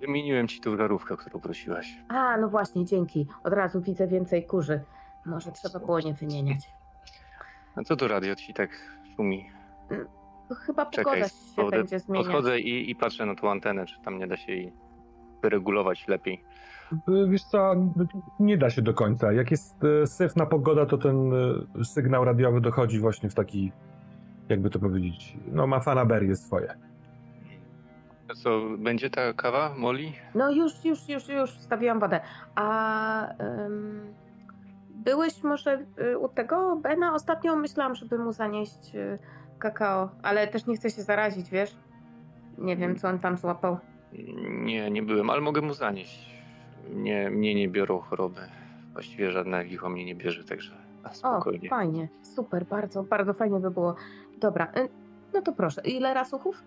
Wymieniłem ci tą żarówkę, którą prosiłaś. A, no właśnie, dzięki. Od razu widzę więcej kurzy. Może trzeba było nie wymieniać. A co tu radio ci tak szumi? To chyba Czekaj, pogoda się podę- będzie zmieniać. podchodzę i, i patrzę na tą antenę, czy tam nie da się jej wyregulować lepiej. y, wiesz co, nie da się do końca. Jak jest y, syfna pogoda, to ten y, sygnał radiowy dochodzi właśnie w taki, jakby to powiedzieć, no ma fanaberię swoje. A co, będzie ta kawa, Moli? No już, już, już, już wstawiłam wodę. A ym, byłeś może u tego Bena? Ostatnio myślałam, żeby mu zanieść kakao, ale też nie chcę się zarazić, wiesz? Nie wiem, co on tam złapał. Nie, nie byłem, ale mogę mu zanieść. Mnie, mnie nie biorą choroby. Właściwie żadne licho mnie nie bierze, także na O, spokojnie. fajnie, super, bardzo, bardzo fajnie by było. Dobra, y, no to proszę, ile rasuchów?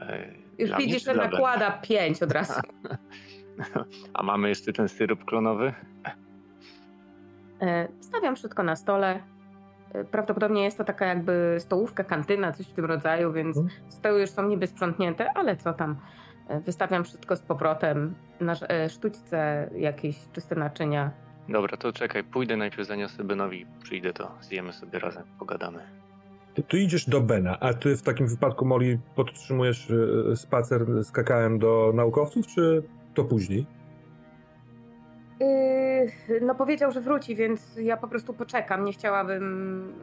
E, Już dla widzisz, że Bena? nakłada pięć od razu. A mamy jeszcze ten syrop klonowy? E, Stawiam wszystko na stole. E, Prawdopodobnie jest to taka jakby stołówka, kantyna, coś w tym rodzaju, więc Mhm. stoły już są niby sprzątnięte, ale co tam. E, Wystawiam wszystko z powrotem na e, sztućce, jakieś czyste naczynia. Dobra, to czekaj, pójdę najpierw zaniosę Benowi, przyjdę to, zjemy sobie razem, pogadamy. To ty idziesz do Bena, a ty w takim wypadku, Molly, podtrzymujesz y, spacer z kakałem do naukowców, czy to później? Yy, No powiedział, że wróci, więc ja po prostu poczekam. Nie chciałabym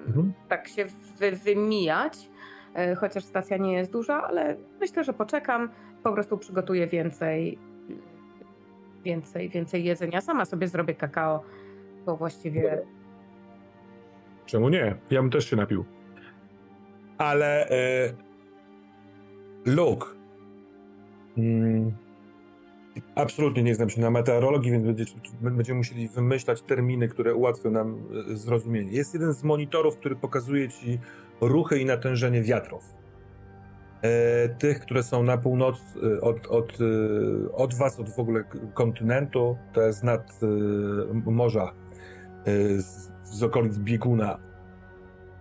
Mhm. tak się wy, wymijać, e, chociaż stacja nie jest duża, ale myślę, że poczekam. Po prostu przygotuję więcej, więcej, więcej jedzenia. Sama sobie zrobię kakao, bo właściwie Czemu nie? Ja bym też się napił. Ale e, Luke. Mm, absolutnie nie znam się na meteorologii, więc będziemy musieli wymyślać terminy, które ułatwią nam e, zrozumienie. Jest jeden z monitorów, który pokazuje ci ruchy i natężenie wiatrów. E, tych, które są na północ e, od, od, e, od was, od w ogóle kontynentu, to jest nad morza z, z okolic bieguna.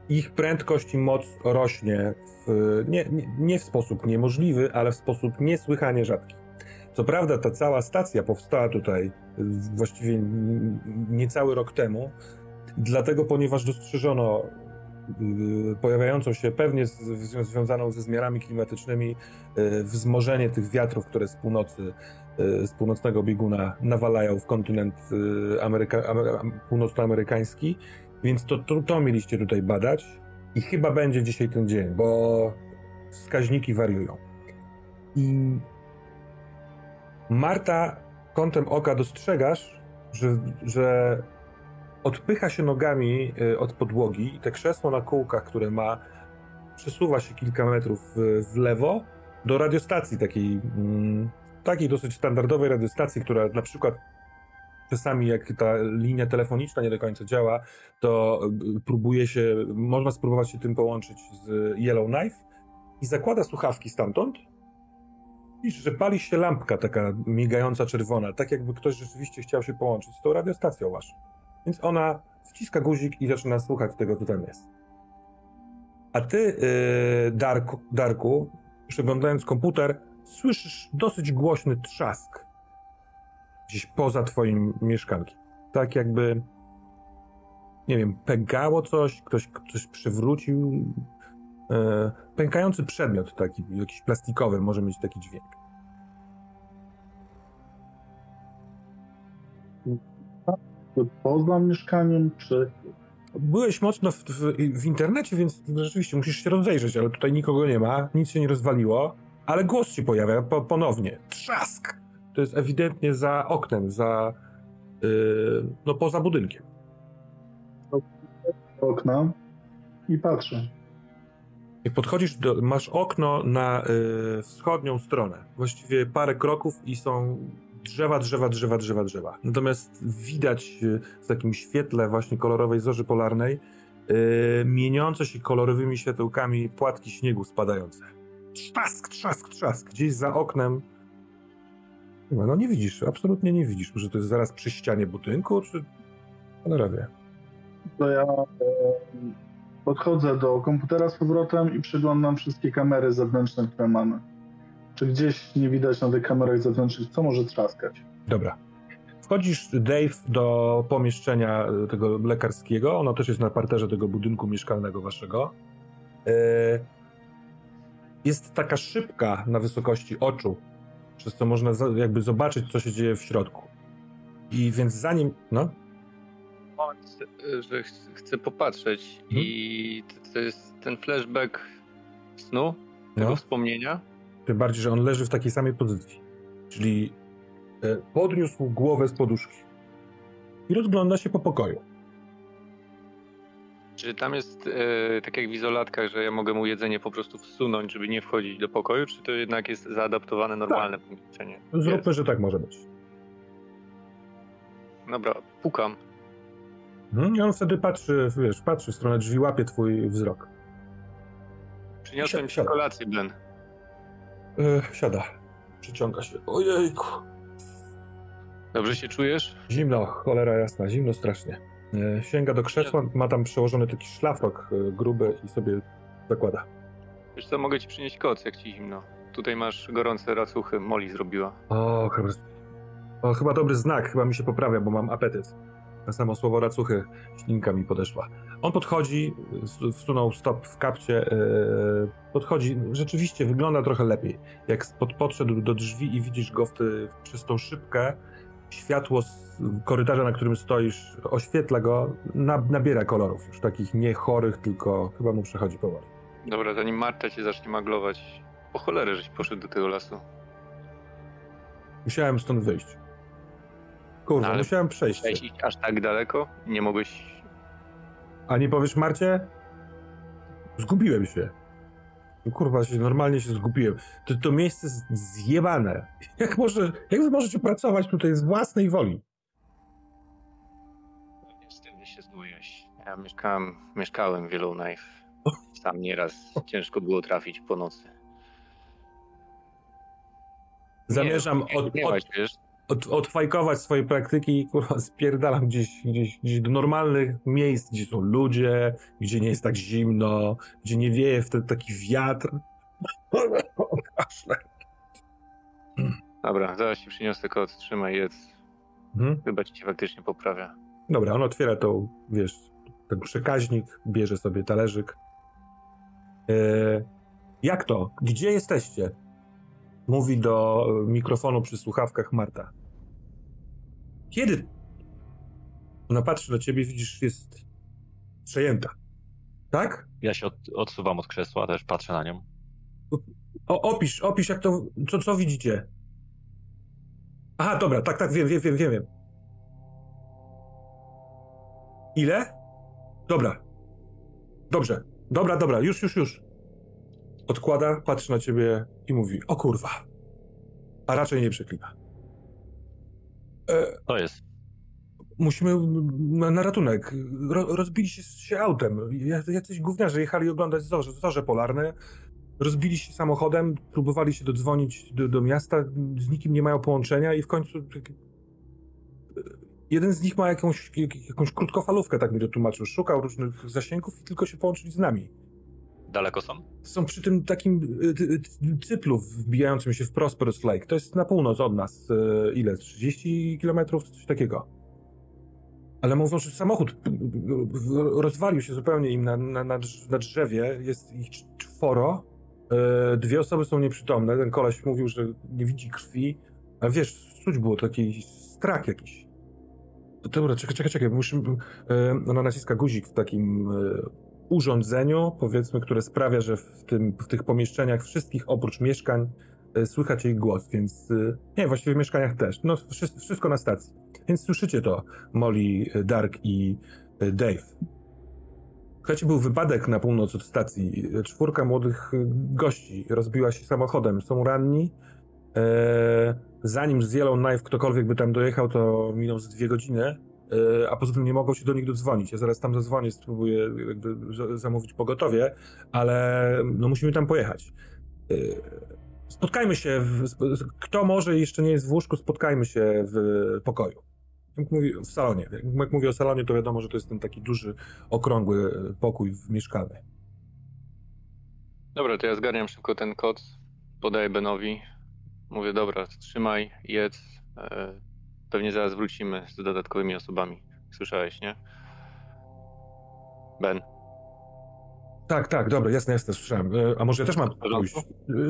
Ich prędkość i moc rośnie w, nie, nie, nie w sposób niemożliwy, ale w sposób niesłychanie rzadki. Co prawda, ta cała stacja powstała tutaj właściwie niecały rok temu, dlatego, ponieważ dostrzeżono pojawiającą się pewnie z, zwią- związaną ze zmianami klimatycznymi y, wzmożenie tych wiatrów, które z północy, y, z północnego bieguna nawalają w kontynent y, Ameryka, Amery, północnoamerykański, więc to, to, to mieliście tutaj badać i chyba będzie dzisiaj ten dzień, bo wskaźniki wariują. I Marta kątem oka dostrzegasz, że, że odpycha się nogami y, od podłogi i te krzesło na kółkach, które ma, przesuwa się kilka metrów w, lewo do radiostacji takiej, mm, takiej dosyć standardowej radiostacji, która na przykład czasami jak ta linia telefoniczna nie do końca działa, to y, próbuje się, można spróbować się tym połączyć z Yellowknife i zakłada słuchawki stamtąd Widzisz, że pali się lampka taka migająca czerwona, tak jakby ktoś rzeczywiście chciał się połączyć z tą radiostacją waszą. Więc ona wciska guzik i zaczyna słuchać tego, co tam jest. A ty, yy, Darku, Darku, przeglądając komputer, słyszysz dosyć głośny trzask gdzieś poza twoim mieszkankiem. Tak jakby, nie wiem, pękało coś, ktoś coś przewrócił. Yy, pękający przedmiot taki, jakiś plastikowy może mieć taki dźwięk. Poza mieszkaniem, czy Byłeś mocno w, w, w internecie, więc rzeczywiście musisz się rozejrzeć, ale tutaj nikogo nie ma, nic się nie rozwaliło, ale głos się pojawia po, ponownie. Trzask! To jest ewidentnie za oknem, za. Yy, no poza budynkiem. okna i patrzę. Jak podchodzisz, do, masz okno na y, wschodnią stronę. Właściwie parę kroków i są drzewa, drzewa, drzewa, drzewa, drzewa. Natomiast widać y, w takim świetle właśnie kolorowej zorzy polarnej y, mieniące się kolorowymi światełkami płatki śniegu spadające. Trzask, trzask, trzask. Gdzieś za oknem no nie widzisz, absolutnie nie widzisz. Może to jest zaraz przy ścianie budynku, czy... Cholera wie. To ja e, podchodzę do komputera z powrotem i przeglądam wszystkie kamery zewnętrzne, które mamy. Czy gdzieś nie widać na tych kamerach zewnętrznych, co może trzaskać? Dobra. Wchodzisz, Dave, do pomieszczenia e, tego lekarskiego. Ono też jest na parterze tego budynku mieszkalnego waszego. E, Jest taka szybka na wysokości oczu, przez co można jakby zobaczyć, co się dzieje w środku. I więc zanim... No? Moment, że ch- chcę popatrzeć Mhm. i to, to jest ten flashback snu, tego No. wspomnienia. Tym bardziej, że on leży w takiej samej pozycji. Czyli e, podniósł głowę z poduszki. I rozgląda się po pokoju. Czy tam jest e, tak jak w izolatkach, że ja mogę mu jedzenie po prostu wsunąć, żeby nie wchodzić do pokoju, czy to jednak jest zaadaptowane normalne pomieszczenie? Zróbmy, Jest. że tak może być. Dobra, pukam. Mhm. I on wtedy patrzy, wiesz, patrzy w stronę drzwi, łapie twój wzrok. Przyniosłem ci kolację, Ben. E, siada. Przyciąga się. Ojejku. Dobrze się czujesz? Zimno, cholera jasna, zimno strasznie. Sięga do krzesła, ma tam przełożony taki szlafrok e, gruby i sobie zakłada. Wiesz co, mogę ci przynieść koc, jak ci zimno. Tutaj masz gorące racuchy, Molly zrobiła. O, chyba, o, chyba dobry znak, chyba mi się poprawia, bo mam apetyt. Na samo słowo racuchy ślinka mi podeszła. On podchodzi, wsunął stop w kapcie, e, podchodzi, rzeczywiście wygląda trochę lepiej. Jak pod, podszedł do drzwi i widzisz go w ty, przez tą szybkę, światło z korytarza, na którym stoisz, oświetla go, na, nabiera kolorów już takich nie chorych, tylko chyba mu przechodzi powoli. Dobra, zanim Marta cię zacznie maglować, po cholerę, żeś poszedł do tego lasu. Musiałem stąd wyjść. Kurwa, Ale musiałem przejść. Chciałeś iść aż tak daleko? Nie mogłeś... A nie powiesz Marcie? Zgubiłem się. No Kurwa, się, normalnie się zgubiłem. To, to miejsce jest zjebane. Jak, może, jak wy możecie pracować tutaj z własnej woli? Niestety się zgujesz. Ja mieszkałem, mieszkałem w Yellowknife. Sam nieraz ciężko było trafić po nocy. Zamierzam nie, od, nie od, bać, wiesz? Od, odfajkować swoje praktyki i kurwa spierdalam gdzieś, gdzieś, gdzieś do normalnych miejsc, gdzie są ludzie, gdzie nie jest tak zimno, gdzie nie wieje wtedy taki wiatr. Dobra, zaraz ci przyniosę koc, trzymaj, jedz. Mhm. Chyba ci się faktycznie poprawia. Dobra, on otwiera tą, wiesz, ten przekaźnik, bierze sobie talerzyk. E, jak to? Gdzie jesteście? Mówi do mikrofonu przy słuchawkach Marta. Kiedy? Ona patrzy na ciebie, widzisz, jest przejęta. Tak? Ja się od, odsuwam od krzesła, też patrzę na nią. O, opisz, opisz, jak to, co, co widzicie? Aha, dobra, tak, tak, wiem, wiem, wiem, wiem. wiem. Ile? Dobra. Dobrze. Dobra, dobra, już, już, już. Odkłada, patrzy na ciebie i mówi, o kurwa. A raczej nie przeklina. E, To jest. musimy na, ratunek. Ro, rozbili się, się autem. Ja- Jacyś gówniarze jechali oglądać zorze, zorze polarne. Rozbili się samochodem, próbowali się dodzwonić do, do miasta, z nikim nie mają połączenia i w końcu... jeden z nich ma jakąś, jak- jakąś krótkofalówkę, tak mi to tłumaczył. Szukał różnych zasięgów i tylko się połączyli z nami. Daleko są? Są przy tym takim y, y, y, cyplu wbijającym się w Prosperous Lake. To jest na północ od nas. Ile? 30 kilometrów? Coś takiego. Ale mówią, że samochód rozwalił się zupełnie im na, na, na, drz- na drzewie. Jest ich cz- czworo. Dwie osoby są nieprzytomne. Ten koleś mówił, że nie widzi krwi. Ale wiesz, czuć było taki strach jakiś. Dobra, czekaj, czekaj, czekaj. Y, ona naciska guzik w takim urządzeniu, powiedzmy, które sprawia, że w, tym, w tych pomieszczeniach wszystkich oprócz mieszkań y, słychać jej głos, więc y, nie, właściwie w mieszkaniach też. No, wszystko, na stacji. Więc słyszycie to, Molly, y, Dark i Dave. Słuchajcie, był wypadek na północ od stacji. Czwórka młodych gości rozbiła się samochodem. Są ranni. E, zanim z Yellowknife ktokolwiek by tam dojechał, to minął z dwie godziny. E, a poza tym nie mogą się do nich dodzwonić. Ja zaraz tam zadzwonię, spróbuję zamówić pogotowie, ale no musimy tam pojechać. E, Spotkajmy się, w, kto może jeszcze nie jest w łóżku, spotkajmy się w pokoju. W salonie. Jak, mówię o salonie, to wiadomo, że to jest ten taki duży, okrągły pokój w- mieszkalny. Dobra, to ja zgarniam szybko ten kod, podaję Benowi. Mówię, dobra, trzymaj, jedz. Pewnie zaraz wrócimy z dodatkowymi osobami. Słyszałeś, nie? Ben. Tak, tak, dobra, jasne, jasne, słyszałem. E, A może ja też mam pójść? E,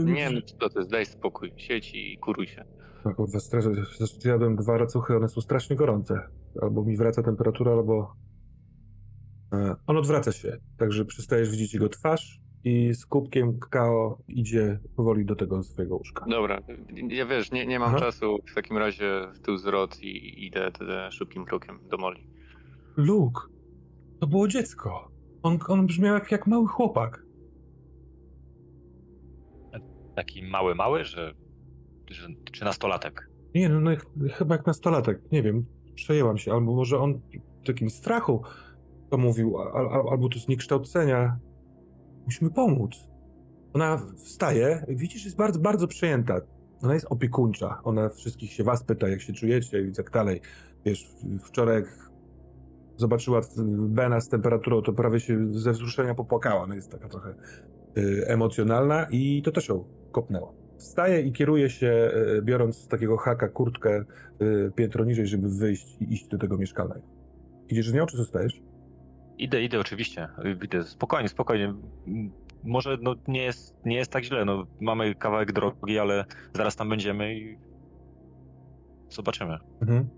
Nie, no co to jest, daj spokój. Siedź i kuruj się. No kurwa, zjadłem dwa racuchy, one są strasznie gorące. Albo mi wraca temperatura, albo... E, On odwraca się, także przestajesz widzieć jego twarz i z kubkiem kakao idzie powoli do tego swojego łóżka. Dobra, ja wiesz, nie, nie mam Aha. czasu. W takim razie w tył zwrot i idę szybkim krokiem do Moli. Luke, to było dziecko. On, on brzmiał jak, jak mały chłopak. Taki mały, mały, że, że czy nastolatek? Nie, no, no ch- chyba jak nastolatek, nie wiem, przejęłam się, albo może on w takim strachu to mówił, al, al, albo to zniekształcenia. Musimy pomóc. Ona wstaje, widzisz, jest bardzo, bardzo przejęta. Ona jest opiekuńcza, ona wszystkich się was pyta, jak się czujecie i tak dalej. Wiesz, wczoraj jak zobaczyła Bena z temperaturą, to prawie się ze wzruszenia popłakała. Ona jest taka trochę y, emocjonalna i to też ją kopnęło. Wstaje i kieruje się, y, biorąc z takiego haka kurtkę y, piętro niżej, żeby wyjść i iść do tego mieszkalnego. Idziesz z nią, czy zostajesz? Idę, idę oczywiście. Idę, spokojnie, spokojnie. Może no, nie, jest, nie jest tak źle. No, mamy kawałek drogi, ale zaraz tam będziemy i zobaczymy. Mhm.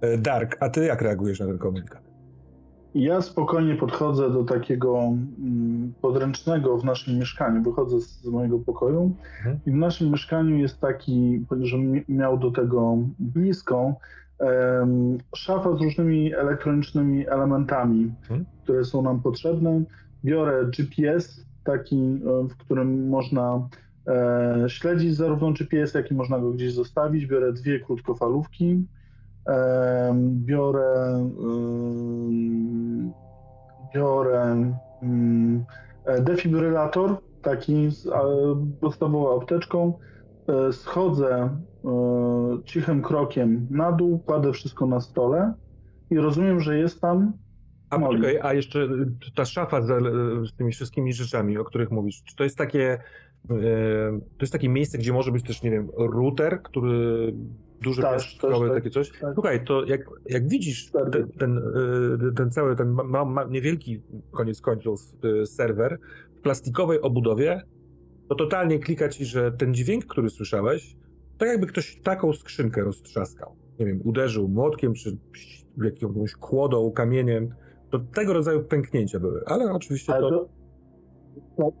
E, Dark, a ty jak reagujesz na ten komunikat? Ja spokojnie podchodzę do takiego mm, podręcznego w naszym mieszkaniu. Wychodzę z, z mojego pokoju Mhm. i w naszym mieszkaniu jest taki, że mi- miał do tego blisko, em, szafa z różnymi elektronicznymi elementami, Mhm. które są nam potrzebne. Biorę GPS, taki, w którym można e, śledzić zarówno GPS, jak i można go gdzieś zostawić. Biorę dwie krótkofalówki. Biorę, biorę e, defibrylator, taki z podstawową apteczką. E, Schodzę e, cichym krokiem na dół, kładę wszystko na stole i rozumiem, że jest tam A poczekaj, a jeszcze y, ta szafa z, z tymi wszystkimi rzeczami, o których mówisz, czy to jest takie, e, to jest takie miejsce, gdzie może być też, nie wiem, router, który duży Tak, tak. takie coś? Tak. Słuchaj, to jak, jak widzisz Tak. ten, ten, ten cały, ten ma, ma, niewielki koniec końców serwer w plastikowej obudowie, to totalnie klika ci, że ten dźwięk, który słyszałeś, to jakby ktoś taką skrzynkę roztrzaskał. Nie wiem, uderzył młotkiem, czy jakąś kłodą, kamieniem. To tego rodzaju pęknięcia były, ale oczywiście Ale to... to,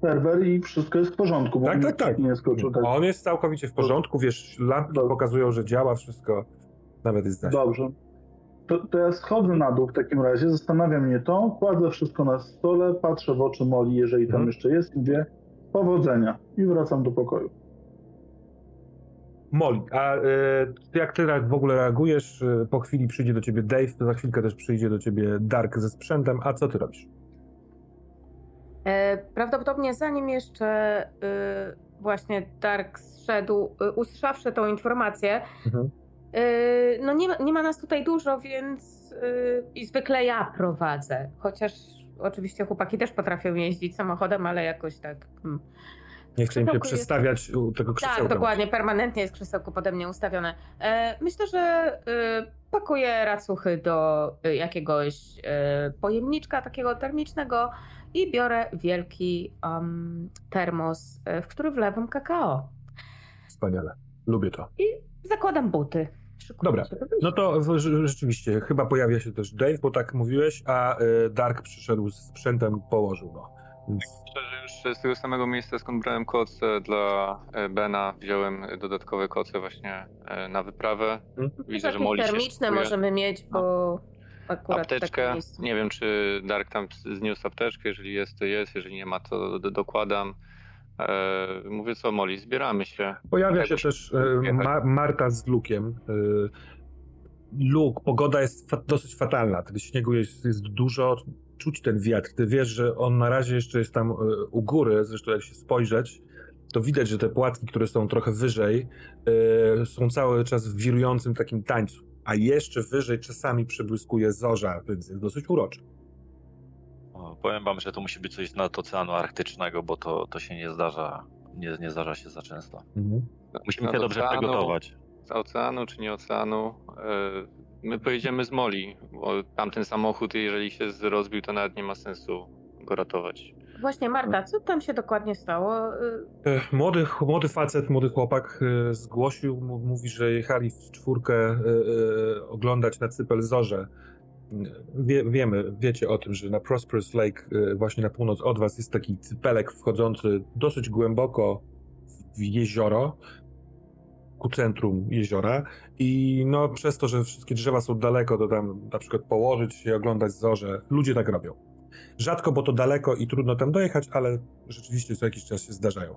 serwer i wszystko jest w porządku. Tak, tak, tak. Nie skoczył tak. On jest całkowicie w porządku, wiesz, lampki Dobrze. pokazują, że działa wszystko, nawet jest zasięg. Dobrze. To, to ja schodzę na dół w takim razie, zastanawia mnie to, kładę wszystko na stole, patrzę w oczy Moli, jeżeli tam Mhm. jeszcze jest, i mówię powodzenia i wracam do pokoju. Molly, a ty jak ty w ogóle reagujesz? E, Po chwili przyjdzie do ciebie Dave, to za chwilkę też przyjdzie do ciebie Dark ze sprzętem, a co ty robisz? E, Prawdopodobnie zanim jeszcze y, właśnie Dark zszedł, y, usłyszawszy tą informację, Mhm. Yy, no nie, ma- nie ma nas tutaj dużo, więc i zwykle ja prowadzę. Chociaż oczywiście chłopaki też potrafią jeździć samochodem, ale jakoś tak. hmm. Nie chcę im się Krzesełko jest- przestawiać u tego krzesełka. Tak, dokładnie, permanentnie jest krzesełko pode mnie ustawione. E, myślę, że y, pakuję racuchy do y, jakiegoś pojemniczka takiego termicznego i biorę wielki um, termos, w który wlewam kakao. Wspaniale. Lubię to. I zakładam buty. Dobra. No to rzeczywiście, chyba pojawia się też Dave, bo tak mówiłeś, a Dark przyszedł z sprzętem, położył go. Szczerze, już z tego samego miejsca, skąd brałem koce dla e, Bena, wziąłem dodatkowe koce właśnie e, na wyprawę. Widzę, że się termiczne możemy mieć, bo akurat takie Apteczkę, nie wiem czy Dark tam zniósł apteczkę, jeżeli jest to jest, jeżeli nie ma to do, dokładam. E, mówię co Molly, zbieramy się. pojawia się też Ma- Marta z Lukiem. Luk, pogoda jest fa- dosyć fatalna, tego śniegu jest, jest dużo, czuć ten wiatr. Ty wiesz, że on na razie jeszcze jest tam y, u góry, zresztą jak się spojrzeć, to widać, że te płatki, które są trochę wyżej, y, są cały czas w wirującym takim tańcu. A jeszcze wyżej czasami przebłyskuje zorza, więc jest dosyć uroczy. O, powiem wam, że to musi być coś nad oceanu arktycznego, bo to, to się nie zdarza. Nie, nie zdarza się za często. Musimy Nad się dobrze oceanu. przygotować. Z oceanu czy nie oceanu? E, my pojedziemy z Molly, bo tamten samochód, jeżeli się rozbił, to nawet nie ma sensu go ratować. Właśnie Marta, co tam się dokładnie stało? E, Młody, młody facet, młody chłopak e, zgłosił, mówi, że jechali w czwórkę e, oglądać na Cypel Zorze. Wie, wiemy, wiecie o tym, że na Prosperous Lake, właśnie na północ od was, jest taki cypelek wchodzący dosyć głęboko w jezioro, ku centrum jeziora i no przez to, że wszystkie drzewa są daleko, to tam na przykład położyć się, oglądać zorze. Ludzie tak robią. Rzadko, bo to daleko i trudno tam dojechać, ale rzeczywiście co jakiś czas się zdarzają.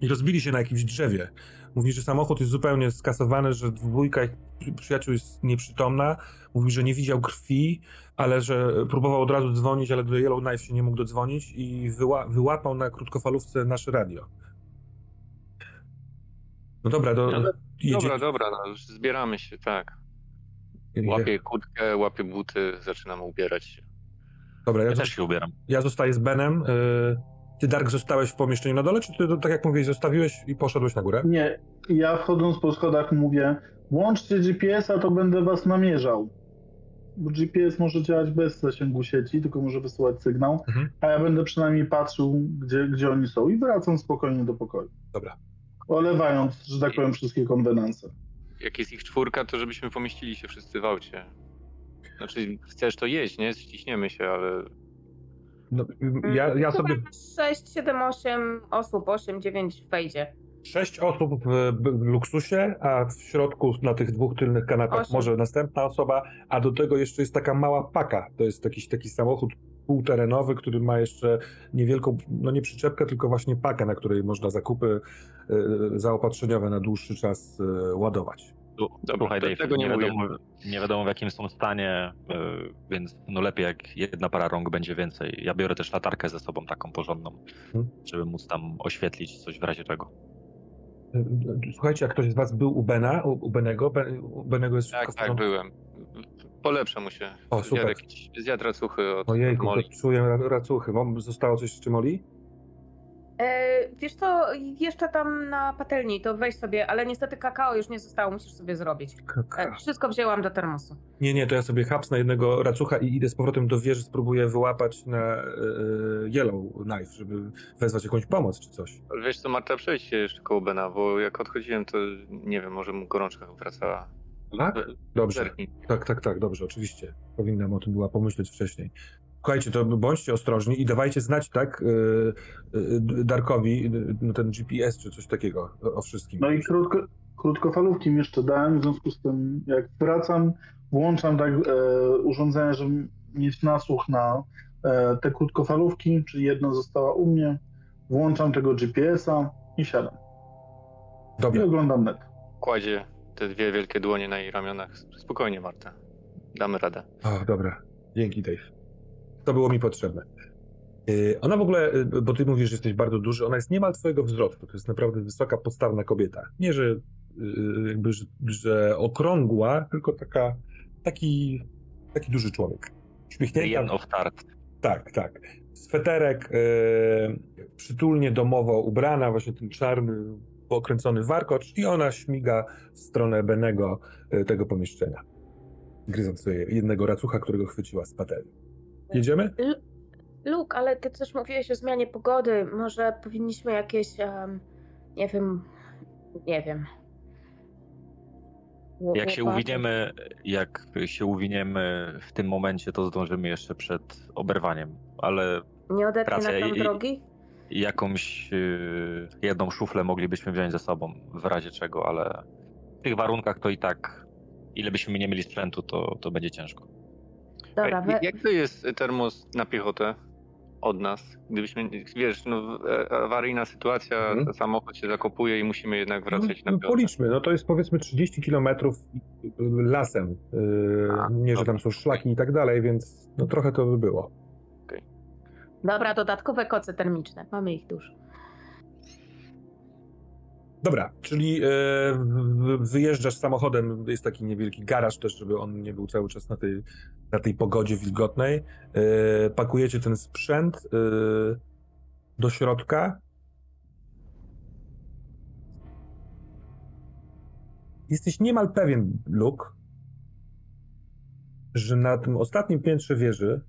I rozbili się na jakimś drzewie. Mówi, że samochód jest zupełnie skasowany, że dwójka ich przy- przyjaciół jest nieprzytomna. Mówi, że nie widział krwi, ale że próbował od razu dzwonić, ale do Yellowknife się nie mógł dodzwonić i wyła wyłapał na krótkofalówce nasze radio. No dobra, to Dobra, jedzie... Dobra, dobra, no, już zbieramy się, tak. Łapię kurtkę, łapię buty, zaczynamy ubierać się. Dobra, ja, Ja też się ubieram. ja zostaję z Benem. y, Ty, Dark, zostałeś w pomieszczeniu na dole, czy ty, tak jak mówiłeś, zostawiłeś i poszedłeś na górę? Nie, ja wchodząc po schodach mówię, włączcie GPS-a, to będę was namierzał. Bo GPS może działać bez zasięgu sieci, tylko może wysyłać sygnał, Mhm. a ja będę przynajmniej patrzył, gdzie, gdzie oni są i wracam spokojnie do pokoju. Dobra. Olewając, że tak powiem, wszystkie konwenanse. Jak jest ich czwórka, to żebyśmy pomieścili się wszyscy w aucie. Znaczy, chcesz to jeść, nie? Ściśniemy się, ale No, ja, ja sobie... 6, 7, 8 osób, 8, 9 wejdzie. Sześć osób w luksusie, a w środku na tych dwóch tylnych kanapach Osiem. może następna osoba, a do tego jeszcze jest taka mała paka. To jest jakiś taki samochód półterenowy, który ma jeszcze niewielką, no nie przyczepkę, tylko właśnie pakę, na której można zakupy e, zaopatrzeniowe na dłuższy czas e, ładować. Tu- Dobra, Słuchaj, Dave, tego nie wiadomo, nie wiadomo w jakim są stanie, y, więc no lepiej jak jedna para rąk będzie więcej. Ja biorę też latarkę ze sobą taką porządną, Hmm. żeby móc tam oświetlić coś w razie czego. E, Słuchajcie, jak ktoś z was był u Bena, u, u Benego, ben, u Benego jest tak, tak, byłem. Polepszę mu się. O, super. Zjadł, jakieś, zjadł racuchy od, od Ojejku, Molly. to czuję ra- racuchy. Mam, zostało coś z Czymoli? E, wiesz co, jeszcze tam na patelni, to weź sobie, ale niestety kakao już nie zostało, musisz sobie zrobić. E, wszystko wzięłam do termosu. Nie, nie, to ja sobie hapsnę jednego racucha i idę z powrotem do wieży, spróbuję wyłapać na e, Yellow Knife, żeby wezwać jakąś pomoc czy coś. Ale Wiesz co, Marta, przejdź się jeszcze koło Bena, bo jak odchodziłem, to nie wiem, może mu gorączka wracała. Tak? Dobrze. Zerknij. Tak, tak, tak, dobrze, oczywiście. Powinnam o tym była pomyśleć wcześniej. Słuchajcie, to bądźcie ostrożni i dawajcie znać, tak, e, e, Darkowi, e, no ten GPS czy coś takiego o, wszystkim. No i krótko, krótkofalówki mi jeszcze dałem, w związku z tym jak wracam, włączam tak e, urządzenie, żeby mieć nasłuch na e, te krótkofalówki, czyli jedna została u mnie, włączam tego GPS-a i siadam. I Dobra, oglądam net. Kładzie te dwie wielkie dłonie na jej ramionach. Spokojnie, Marta. Damy radę. o, dobra, dzięki Dave. To było mi potrzebne. E, Ona w ogóle, e, bo ty mówisz, że jesteś bardzo duży, ona jest niemal twojego wzrostu. To jest naprawdę wysoka, postawna kobieta. Nie, że y, jakby, że, że okrągła, tylko taka, taki, taki duży człowiek. Uśmiechnięta. Jen of Tart. Tak, tak. Sweterek e, przytulnie domowo ubrana, właśnie ten czarny, okręcony warkocz i ona śmiga w stronę Benego e, tego pomieszczenia. Gryząc sobie jednego racucha, którego chwyciła z patelni. Jedziemy? Luke, ale ty coś mówiłeś o zmianie pogody. Może powinniśmy jakieś, em, nie wiem, nie wiem. Jak się uwiniemy, jak się uwiniemy w tym momencie, to zdążymy jeszcze przed oberwaniem, ale Nie odetnie Racja, nam drogi? Jakąś yy, jedną szuflę moglibyśmy wziąć ze sobą w razie czego, ale w tych warunkach to i tak, ile byśmy nie mieli sprzętu, to, to będzie ciężko. Dobra, Ej, Jak to jest termos na piechotę od nas? Gdybyśmy, wiesz, no, e, awaryjna sytuacja, Mhm. samochód się zakopuje i musimy jednak wracać no, na no, piechotę. policzmy, no to jest powiedzmy 30 kilometrów y, lasem. Yy, A, nie, że tam są szlaki i tak dalej, więc no trochę to by było. Dobra, dodatkowe koce termiczne. Mamy ich dużo. Dobra, czyli e, wyjeżdżasz samochodem, jest taki niewielki garaż też, żeby on nie był cały czas na tej, na tej pogodzie wilgotnej. E, pakujecie ten sprzęt e, do środka. Jesteś niemal pewien, Luke, że na tym ostatnim piętrze wieży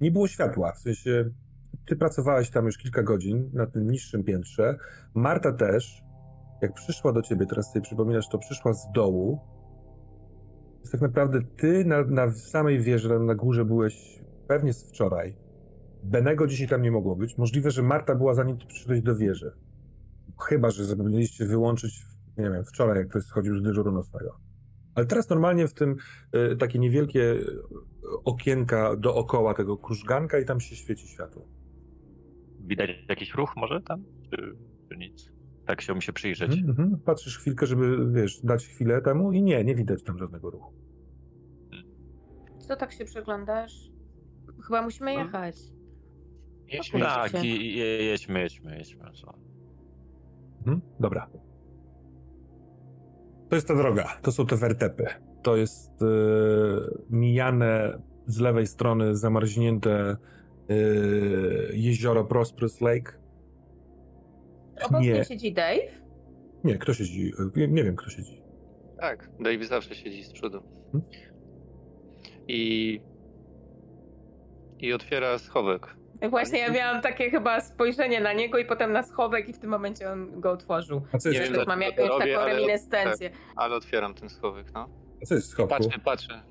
nie było światła. W sensie, ty pracowałeś tam już kilka godzin na tym niższym piętrze. Marta też, jak przyszła do ciebie, teraz sobie przypominasz, to przyszła z dołu. Więc tak naprawdę ty na, na samej wieży, na górze byłeś pewnie z wczoraj. Benego dzisiaj tam nie mogło być. Możliwe, że Marta była zanim ty przyszedłeś do wieży. Chyba, że zapomnieliście wyłączyć, nie wiem, wczoraj, jak ktoś schodził z dyżuru nocnego. Ale teraz normalnie w tym y, takie niewielkie okienka dookoła tego krużganka i tam się świeci światło. Widać jakiś ruch może tam, czy, czy nic? Tak się mi się przyjrzeć. Mhm, mhm. Patrzysz chwilkę, żeby, wiesz, dać chwilę temu i nie, nie widać tam żadnego ruchu. Co tak się przeglądasz? Chyba musimy No. jechać. Dobra. Tak, jedźmy, jedźmy, jedźmy. Co? Mhm, dobra. To jest ta droga, to są te wertepy. To jest e, mijane z lewej strony zamarznięte e, jezioro Prosperous Lake. Obok Nie. mnie siedzi Dave. Nie, kto siedzi? Nie, nie wiem, kto siedzi. Tak, Dave zawsze siedzi z przodu. Hmm? I... I otwiera schowek. Właśnie ja miałam takie chyba spojrzenie na niego i potem na schowek i w tym momencie on go otworzył. A co jest, Nie wiem, mam jakąś robię, taką ale- reminiscencję. Ale otwieram ten schowek, no. a co jest w schowku? Patrzę, patrzę.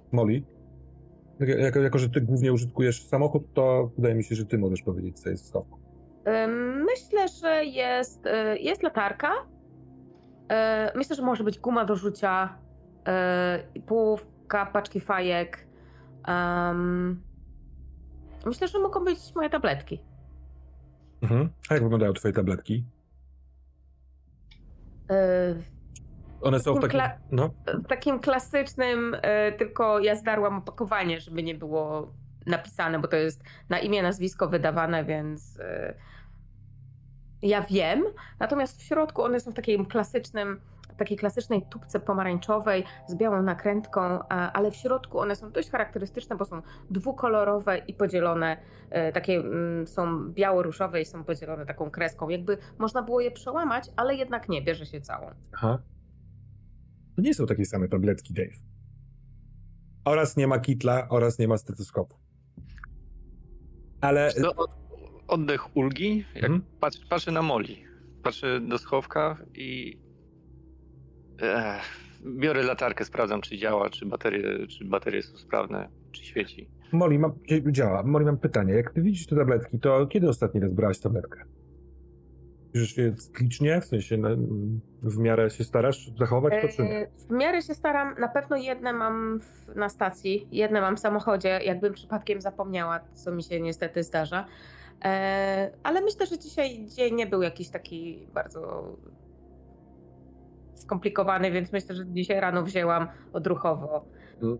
Tak, Jako, jako, że ty głównie użytkujesz samochód, to wydaje mi się, że ty możesz powiedzieć, co jest w schowku. Myślę, że jest, y, jest latarka. Y, Myślę, że może być guma do rzucia, y, połówka, paczki fajek. Myślę, że mogą być moje tabletki. Mhm. A jak wyglądają twoje tabletki? Y, One są w Takim kla- No, W takim klasycznym, y, tylko ja zdarłam opakowanie, żeby nie było napisane, bo to jest na imię, nazwisko wydawane, więc y, ja wiem. Natomiast w środku one są w takim klasycznym, takiej klasycznej tubce pomarańczowej z białą nakrętką, a- ale w środku one są dość charakterystyczne, bo są dwukolorowe i podzielone, y, takie mm, są biało-różowe i są podzielone taką kreską. Jakby można było je przełamać, ale jednak nie, bierze się całą. Aha. To nie są takie same tabletki, Dave. Oraz nie ma kitla, oraz nie ma stetoskopu. Ale... To od, oddech ulgi, jak patrzę, patrzę na Moli. Patrzę do schowka i Ech, biorę latarkę, sprawdzam czy działa, czy baterie, czy baterie są sprawne, czy świeci. Molly, mam, działa. Molly, mam pytanie. Jak ty widzisz te tabletki, to kiedy ostatni raz brałaś tabletkę? Bierzesz je cyklicznie? W sensie na, w miarę się starasz zachować to, czy nie? W miarę się staram. Na pewno jedne mam w, na stacji, jedne mam w samochodzie, jakbym przypadkiem zapomniała, co mi się niestety zdarza. E, ale myślę, że dzisiaj dzień nie był jakiś taki bardzo skomplikowany, więc myślę, że dzisiaj rano wzięłam odruchowo. Mm.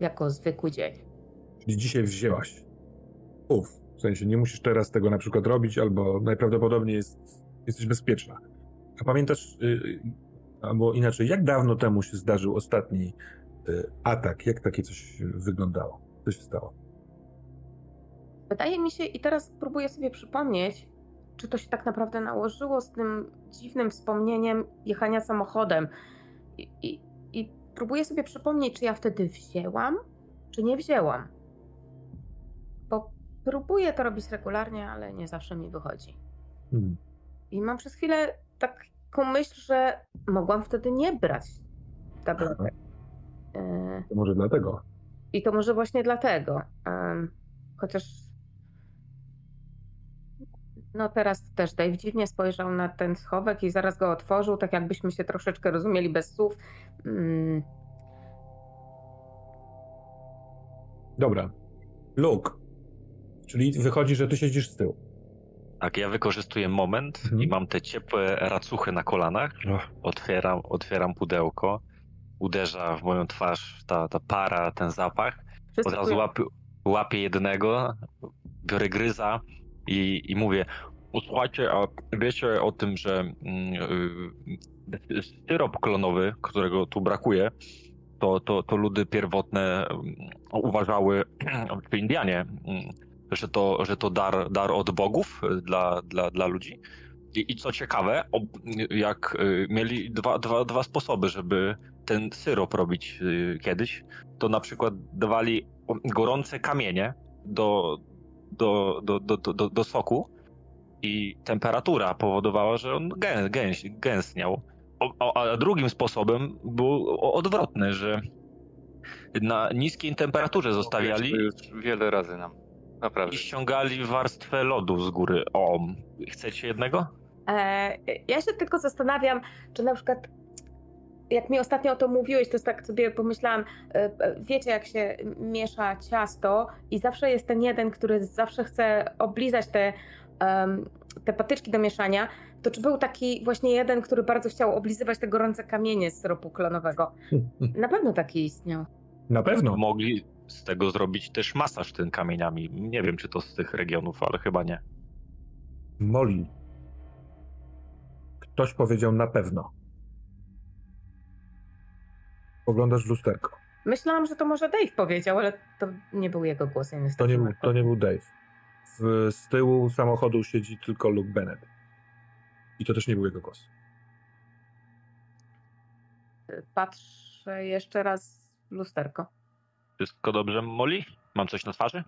Jako zwykły dzień. Czyli dzisiaj wzięłaś. Uf, w sensie nie musisz teraz tego na przykład robić, albo najprawdopodobniej jest, jesteś bezpieczna. A pamiętasz, y, albo inaczej, jak dawno temu się zdarzył ostatni y, atak? Jak takie coś wyglądało? Co się stało? Wydaje mi się, i teraz próbuję sobie przypomnieć, czy to się tak naprawdę nałożyło z tym dziwnym wspomnieniem jechania samochodem. I, i, i próbuję sobie przypomnieć, czy ja wtedy wzięłam, czy nie wzięłam. Bo próbuję to robić regularnie, ale nie zawsze mi wychodzi. Hmm. I mam przez chwilę taką myśl, że mogłam wtedy nie brać tabletek. E, To może dlatego. I to może właśnie dlatego. Chociaż. No teraz też Dave dziwnie spojrzał na ten schowek i zaraz go otworzył, tak jakbyśmy się troszeczkę rozumieli bez słów. Mm, Dobra. Luke. Czyli wychodzi, że ty siedzisz z tyłu. Tak, ja wykorzystuję moment Mhm. i mam te ciepłe racuchy na kolanach. Otwieram, otwieram pudełko, uderza w moją twarz ta, ta para, ten zapach. wszyscy Od razu łapię, łapię jednego, biorę gryza i, i mówię, posłuchajcie, a wiecie o tym, że mm, y, syrop klonowy, którego tu brakuje, to, to, to ludy pierwotne mm, uważały, czy Indianie, mm, że to, że to dar, dar od bogów y, dla, dla, dla ludzi. I, I co ciekawe, jak y, mieli dwa, dwa, dwa sposoby, żeby ten syrop robić y, kiedyś, to na przykład dawali gorące kamienie do, do, do, do, do, do, soku i temperatura powodowała, że on gę, gęś, gęstniał. O, a drugim sposobem był odwrotny, że na niskiej temperaturze zostawiali To już wiele razy nam. Naprawdę. i ściągali warstwę lodu z góry. O, chcecie jednego? E, ja się tylko zastanawiam, czy na przykład. Jak mi ostatnio o to mówiłeś, to tak sobie pomyślałam, e, e, wiecie, jak się miesza ciasto, i zawsze jest ten jeden, który zawsze chce oblizać te, te patyczki do mieszania. To czy był taki właśnie jeden, który bardzo chciał oblizywać te gorące kamienie z syropu klonowego? Na pewno taki istniał. Na pewno. Mogli z tego zrobić też masaż tym kamieniami. Nie wiem, czy to z tych regionów, ale chyba nie. Moli. Ktoś powiedział na pewno. Poglądasz w lusterko. Myślałam, że to może Dave powiedział, ale to nie był jego głos. ja To nie, był, to nie był Dave. W, z tyłu samochodu siedzi tylko Luke Bennett. I to też nie był jego głos. Patrzę jeszcze raz w lusterko. Wszystko dobrze, Molly? Mam coś na twarzy?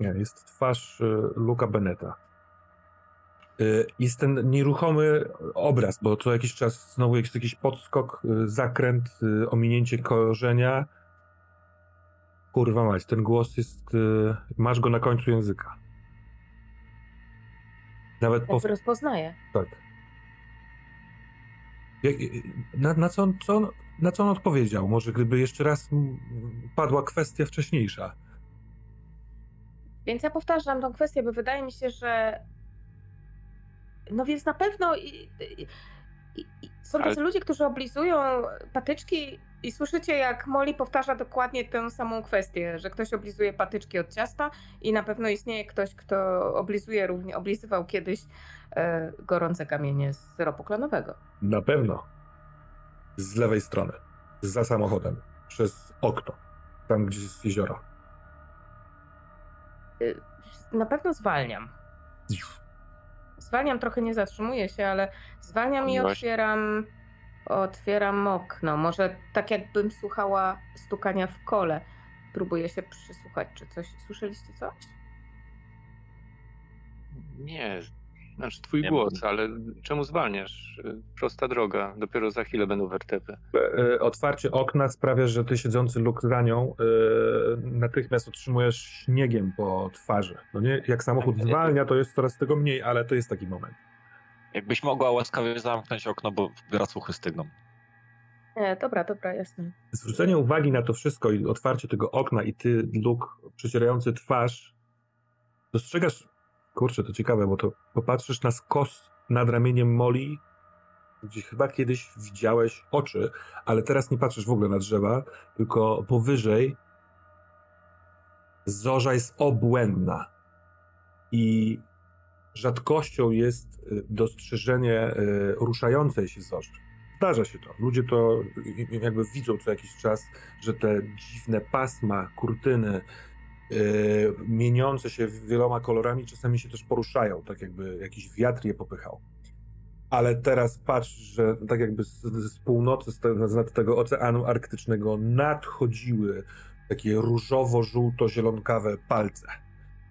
Nie, jest twarz y, Luka Beneta. Y, Jest ten nieruchomy obraz, bo co jakiś czas znowu jest jakiś podskok, y, zakręt, y, ominięcie korzenia. Kurwa mać, ten głos jest... Masz go na końcu języka. Nawet po... Jakby rozpoznaję. Tak. Jak, na, na, co on, co on, na co on odpowiedział? Może gdyby jeszcze raz padła kwestia wcześniejsza. Więc ja powtarzam tą kwestię, bo wydaje mi się, że. No więc na pewno. I, i, i, są Ale- tacy ludzie, którzy oblizują patyczki i słyszycie, jak Molly powtarza dokładnie tę samą kwestię, że ktoś oblizuje patyczki od ciasta i na pewno istnieje ktoś, kto oblizuje równie, oblizywał kiedyś e, gorące kamienie z syropu klonowego. Na pewno. Z lewej strony. Za samochodem. Przez okno. Tam, gdzie jest jezioro. Y, Na pewno zwalniam. Zwalniam, trochę nie zatrzymuję się, ale zwalniam i otwieram, otwieram okno. Może tak jakbym słuchała stukania w kole. Próbuję się przysłuchać, czy coś. Słyszeliście coś? Nie, znaczy twój Nie głos, ale czemu zwalniasz? Prosta droga, dopiero za chwilę będą wertepy. E, Otwarcie okna sprawia, że ty siedzący luk za nią e, natychmiast otrzymujesz śniegiem po twarzy. No nie? Jak samochód zwalnia, to jest coraz tego mniej, ale to jest taki moment. Jakbyś mogła łaskawie zamknąć okno, bo racuchy stygną. Nie, dobra, dobra, jasne. Zwrócenie uwagi na to wszystko i otwarcie tego okna i ty, Luk, przecierający twarz, dostrzegasz, kurczę, to ciekawe, bo to popatrzysz na skos nad ramieniem Moli, gdzie chyba kiedyś widziałeś oczy, ale teraz nie patrzysz w ogóle na drzewa, tylko powyżej zorza jest obłędna. I rzadkością jest y, dostrzeżenie y, ruszającej się zorzy. Zdarza się to. Ludzie to y, jakby widzą co jakiś czas, że te dziwne pasma, kurtyny, mieniące się wieloma kolorami, czasami się też poruszają, tak jakby jakiś wiatr je popychał. Ale teraz patrz, że tak jakby z, z północy, z, te, z tego Oceanu Arktycznego nadchodziły takie różowo-żółto-zielonkawe palce.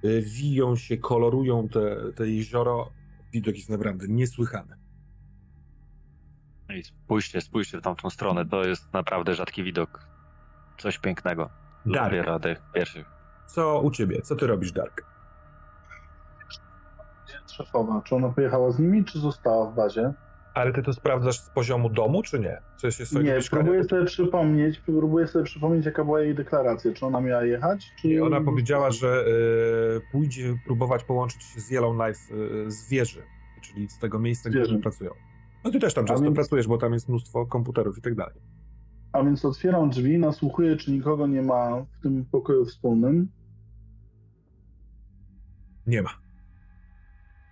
Y, wiją się, kolorują te, te jezioro. Widok jest naprawdę niesłychany. No I spójrzcie, spójrzcie w tamtą stronę. To jest naprawdę rzadki widok. Coś pięknego. Dark. Dopiero tych pierwszych. Co u ciebie? Co ty robisz, Dark? Szefowa, czy ona pojechała z nimi, czy została w bazie? Ale ty to sprawdzasz z poziomu domu, czy nie? Czy się swojego Nie, mieszkania? próbuję sobie przypomnieć, próbuję sobie przypomnieć, jaka była jej deklaracja. Czy ona miała jechać, czy... Nie, ona powiedziała, że y, pójdzie próbować połączyć się z Yellowknife y, z wieży, czyli z tego miejsca, gdzie Wieży. oni pracują. No ty też tam często więc- pracujesz, bo tam jest mnóstwo komputerów i tak dalej. A więc otwieram drzwi, nasłuchuję, czy nikogo nie ma w tym pokoju wspólnym. Nie ma.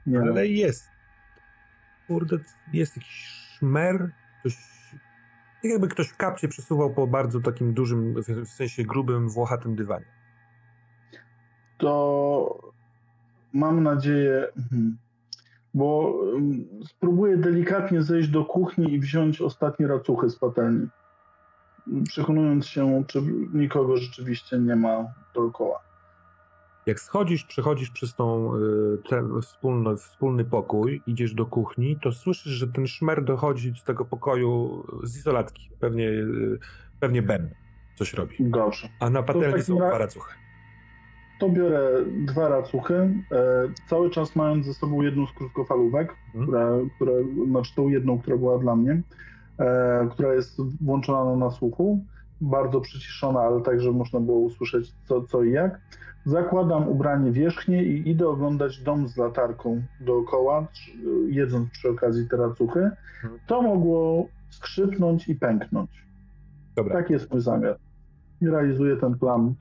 Nie ma. Ale jest. Kurde, jest jakiś szmer. Ktoś, tak jakby ktoś w kapcie przesuwał po bardzo takim dużym, w, sensie grubym, włochatym dywanie. to mam nadzieję, mhm, bo ym, spróbuję delikatnie zejść do kuchni i wziąć ostatnie racuchy z patelni. Przekonując się, czy nikogo rzeczywiście nie ma dookoła. Jak schodzisz, przechodzisz przez tą, y, ten wspólny, wspólny pokój, idziesz do kuchni, to słyszysz, że ten szmer dochodzi z tego pokoju z izolatki. Pewnie, y, pewnie Ben coś robi. Dobrze. A na patelni są dwa racuchy. To biorę dwa racuchy, e, cały czas mając ze sobą jedną z krótkofalówek, Mhm. która, która, znaczy tą jedną, która była dla mnie, która jest włączona na nasłuchu, bardzo przyciszona, ale tak, żeby można było usłyszeć co, co i jak. Zakładam ubranie wierzchnie i idę oglądać dom z latarką dookoła, jedząc przy okazji te racuchy. To mogło skrzypnąć i pęknąć. Dobra. Tak jest mój zamiar. I realizuję ten plan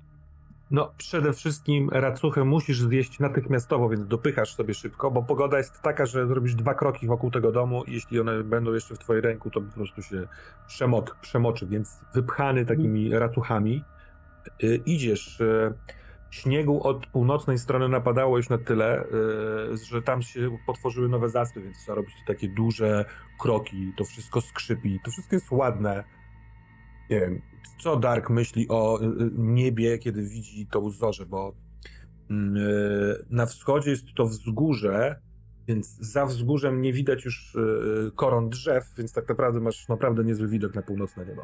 No, przede wszystkim racuchę musisz zjeść natychmiastowo, więc dopychasz sobie szybko, bo pogoda jest taka, że zrobisz dwa kroki wokół tego domu i jeśli one będą jeszcze w twojej ręku, to po prostu się przemot, przemoczy, więc wypchany takimi racuchami y, idziesz. Y, śniegu od północnej strony napadało już na tyle, y, że tam się potworzyły nowe zaspy, więc trzeba robić takie duże kroki, to wszystko skrzypi, to wszystko jest ładne. Nie wiem, co Dark myśli o y, y, niebie, kiedy widzi tą zorzę, bo mm, y, na wschodzie jest to wzgórze, więc za wzgórzem nie widać już koron drzew, więc tak naprawdę masz naprawdę niezły widok na północne niebo.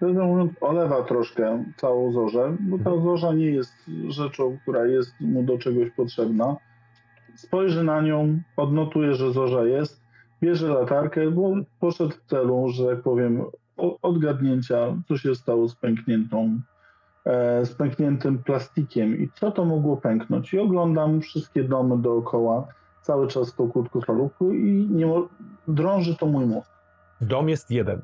Prawdę mówiąc, olewa troszkę całą zorzę, bo ta Mhm. zorza nie jest rzeczą, która jest mu do czegoś potrzebna. Spojrzy na nią, odnotuje, że zorza jest, bierze latarkę, bo poszedł w celu, że tak powiem, odgadnięcia, co się stało z pękniętą, e, z pękniętym plastikiem i co to mogło pęknąć. I oglądam wszystkie domy dookoła, cały czas tą krótkofalówką i nie mo- drąży to mój mózg. Dom jest jeden.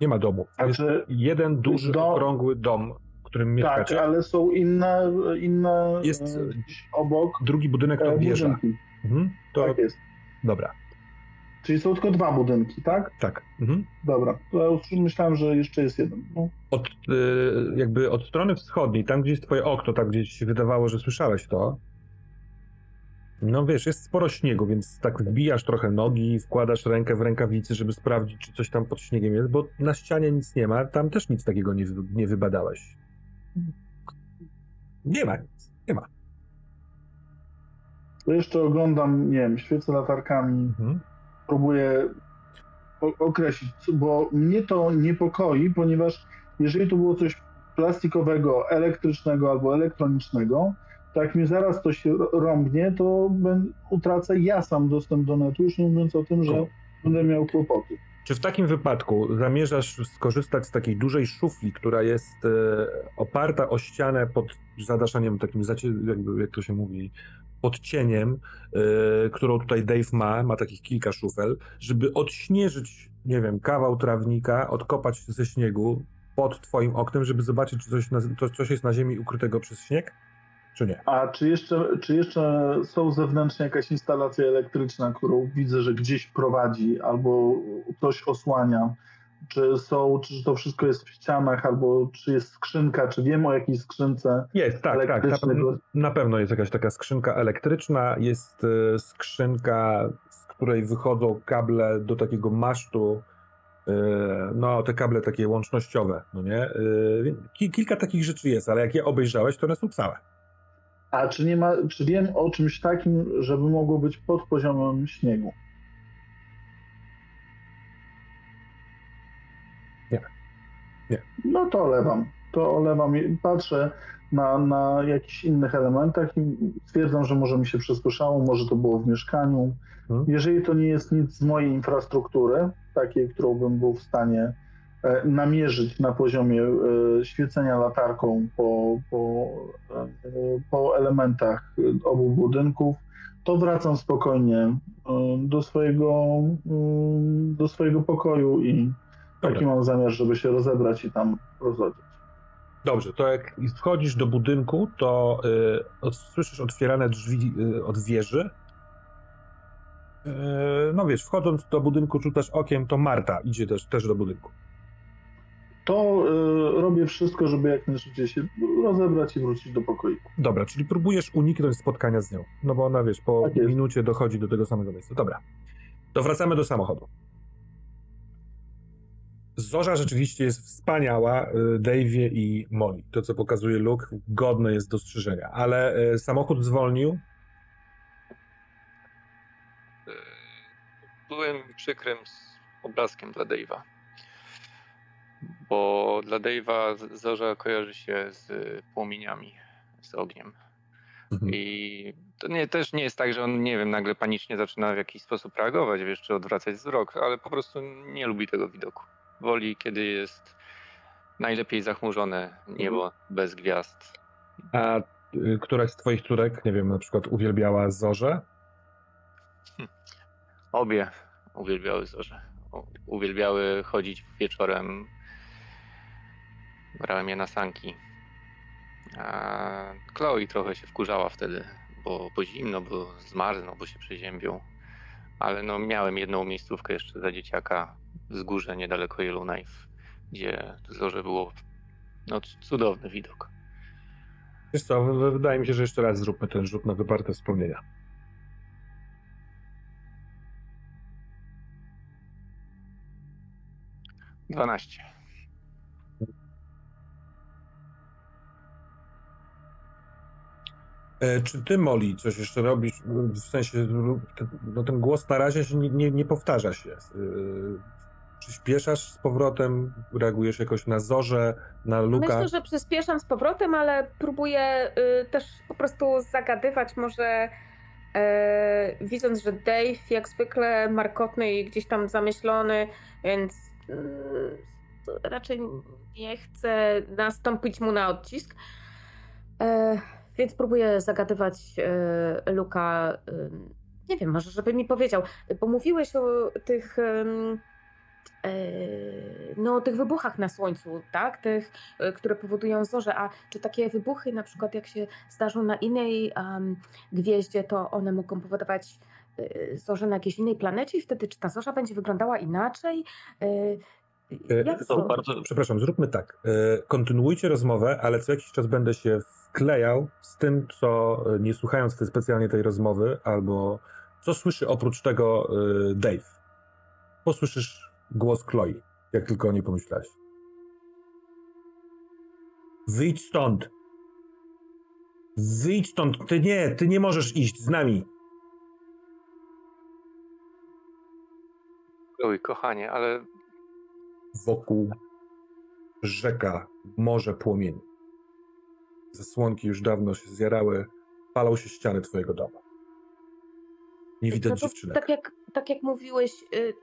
Nie ma domu. Jest Znaczy, jeden duży, do- okrągły dom, w którym Tak, mieszkacie. ale są inne, inne Jest- e, obok Drugi budynek to e, wieża. Mhm. To Tak jest. dobra, Czyli są tylko dwa budynki, tak? tak. Mhm. Dobra. To ja myślałem, że jeszcze jest jeden. No, Od, y, jakby od strony wschodniej, tam gdzie jest twoje okno, tam gdzie ci się wydawało, że słyszałeś to, no wiesz, jest sporo śniegu, więc tak wbijasz trochę nogi, wkładasz rękę w rękawicy, żeby sprawdzić, czy coś tam pod śniegiem jest, bo na ścianie nic nie ma, tam też nic takiego nie, nie wybadałeś. Nie ma nic, nie ma. to jeszcze oglądam, nie wiem, świecę latarkami, Mhm. Próbuję określić, bo mnie to niepokoi, ponieważ jeżeli to było coś plastikowego, elektrycznego albo elektronicznego, to jak mi zaraz to się rąbnie, to utracę ja sam dostęp do netu, już nie mówiąc o tym, że będę miał kłopoty. Czy w takim wypadku zamierzasz skorzystać z takiej dużej szufli, która jest e, oparta o ścianę pod zadaszeniem takim, zacie- jakby, jak to się mówi, pod cieniem, e, którą tutaj Dave ma, ma takich kilka szufel, żeby odśnieżyć, nie wiem, kawał trawnika, odkopać ze śniegu pod twoim oknem, żeby zobaczyć, czy coś, na, to, coś jest na ziemi ukrytego przez śnieg? czy nie? A czy jeszcze, czy jeszcze są zewnętrznie jakaś instalacja elektryczna, którą widzę, że gdzieś prowadzi albo coś osłania? Czy są, czy to wszystko jest w ścianach, albo czy jest skrzynka, czy wiem o jakiej skrzynce? Jest, tak, tak. Na, na pewno jest jakaś taka skrzynka elektryczna. Jest e, skrzynka, z której wychodzą kable do takiego masztu. e, No, te kable takie łącznościowe, no nie? Ki- Kilka takich rzeczy jest, ale jak je obejrzałeś, to one są całe. A czy nie ma, czy wiem o czymś takim, żeby mogło być pod poziomem śniegu? Nie. No to olewam. To olewam i patrzę na, na jakichś innych elementach i stwierdzam, że może mi się przesłyszało, może to było w mieszkaniu. Mhm. Jeżeli to nie jest nic z mojej infrastruktury, takiej, którą bym był w stanie e, namierzyć na poziomie e, świecenia latarką po, po, e, po elementach obu budynków, to wracam spokojnie e, do swojego, mm, do swojego pokoju i Dobra. taki mam zamiar, żeby się rozebrać i tam rozchodzić. Dobrze, to jak wchodzisz do budynku, to y, od, słyszysz otwierane drzwi y, od wieży. Y, no wiesz, wchodząc do budynku, rzucasz okiem, to Marta idzie też, też do budynku. To e, robię wszystko, żeby jak najszybciej się rozebrać i wrócić do pokoju. Dobra, czyli próbujesz uniknąć spotkania z nią. No bo ona, wiesz, po Tak minucie dochodzi do tego samego miejsca. Dobra. To wracamy do samochodu. Zorza rzeczywiście jest wspaniała, y, Dave'ie i Molly. To, co pokazuje Luke, godne jest dostrzeżenia. Ale y, samochód zwolnił. E, Byłem przykrym z obrazkiem dla Dave'a. Bo dla Dave'a zorza kojarzy się z płomieniami, z ogniem. Mhm. I to nie, też nie jest tak, że on, nie wiem, nagle panicznie zaczyna w jakiś sposób reagować, wiesz, czy odwracać wzrok, ale po prostu nie lubi tego widoku. Woli, kiedy jest najlepiej zachmurzone niebo bez gwiazd. A y, któraś z twoich córek, nie wiem, na przykład uwielbiała Zorzę? Obie uwielbiały zorze. Uwielbiały chodzić wieczorem. Brałem je na sanki. A Chloe trochę się wkurzała wtedy, bo, bo zimno, bo zmarzną, bo się przeziębią. Ale no, miałem jedną miejscówkę jeszcze za dzieciaka wzgórze niedaleko Yellowknife, gdzie zorze było no, cudowny widok. Wiesz co, wydaje mi się, że jeszcze raz zróbmy ten rzut na wyparte wspomnienia. Dwanaście. E, czy ty, Molly, coś jeszcze robisz? W sensie, ten, no ten głos na razie się nie, nie, nie powtarza się. E, Czy śpieszasz z powrotem? Reagujesz jakoś na Zorze, na Luka? Myślę, że przyspieszam z powrotem, ale próbuję y, też po prostu zagadywać, może y, widząc, że Dave jak zwykle markotny i gdzieś tam zamyślony, więc y, raczej nie chcę nastąpić mu na odcisk. E, więc próbuję zagadywać y, Luka. y, nie wiem, może żeby mi powiedział, bo mówiłeś o tych. E, no, tych wybuchach na Słońcu, tak? Tych, e, które powodują zorze. A czy takie wybuchy, na przykład jak się zdarzą na innej em, gwieździe, to one mogą powodować e, zorze na jakiejś innej planecie i wtedy czy ta zorza będzie wyglądała inaczej? Jak to bardzo- Przepraszam, zróbmy tak. Kontynuujcie rozmowę, ale co jakiś czas będę się wklejał z tym, co nie słuchając tej, specjalnie tej rozmowy, albo co słyszy oprócz tego Dave. Posłyszysz głos Chloe, jak tylko o niej pomyślałeś. Wyjdź stąd! Wyjdź stąd! Ty nie, ty nie możesz iść z nami! Chloe, kochanie, ale Wokół rzeka, morze płomieni. Zasłonki już dawno się zjarały, palą się ściany twojego domu. Nie widać No dziewczynek. Tak jak, tak jak mówiłeś, y,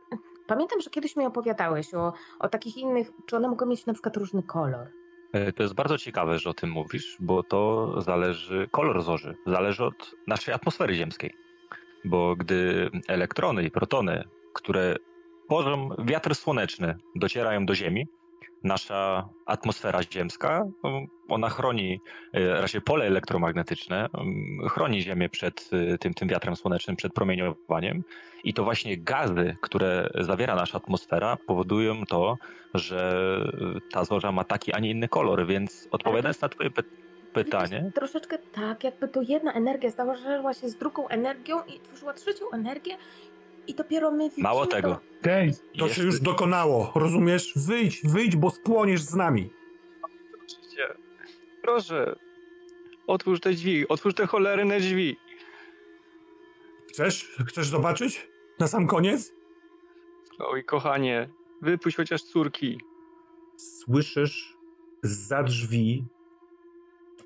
pamiętam, że kiedyś mi opowiadałeś o, o takich innych, czy one mogą mieć na przykład różny kolor. E, To jest bardzo ciekawe, że o tym mówisz, bo to zależy, kolor zorzy zależy od naszej atmosfery ziemskiej. Bo gdy elektrony i protony, które tworzą wiatr słoneczny, docierają do Ziemi, nasza atmosfera ziemska, no, ona chroni, e, raczej pole elektromagnetyczne, mm, chroni Ziemię przed e, tym, tym wiatrem słonecznym, przed promieniowaniem. I to właśnie gazy, które zawiera nasza atmosfera, powodują to, że ta zorza ma taki, a nie inny kolor. Więc odpowiadając na Twoje py pytanie. Troszeczkę tak, jakby to jedna energia zdarzyła się z drugą energią i tworzyła trzecią energię. I dopiero my widzimy. Mało tego. To... Jest- się już dokonało, rozumiesz? Wyjdź, wyjdź, bo spłoniesz z nami. Oczywiście. Proszę, otwórz te drzwi, otwórz te cholerne drzwi. Chcesz? Chcesz zobaczyć? Na sam koniec? Oj, kochanie, wypuść chociaż córki. Słyszysz za drzwi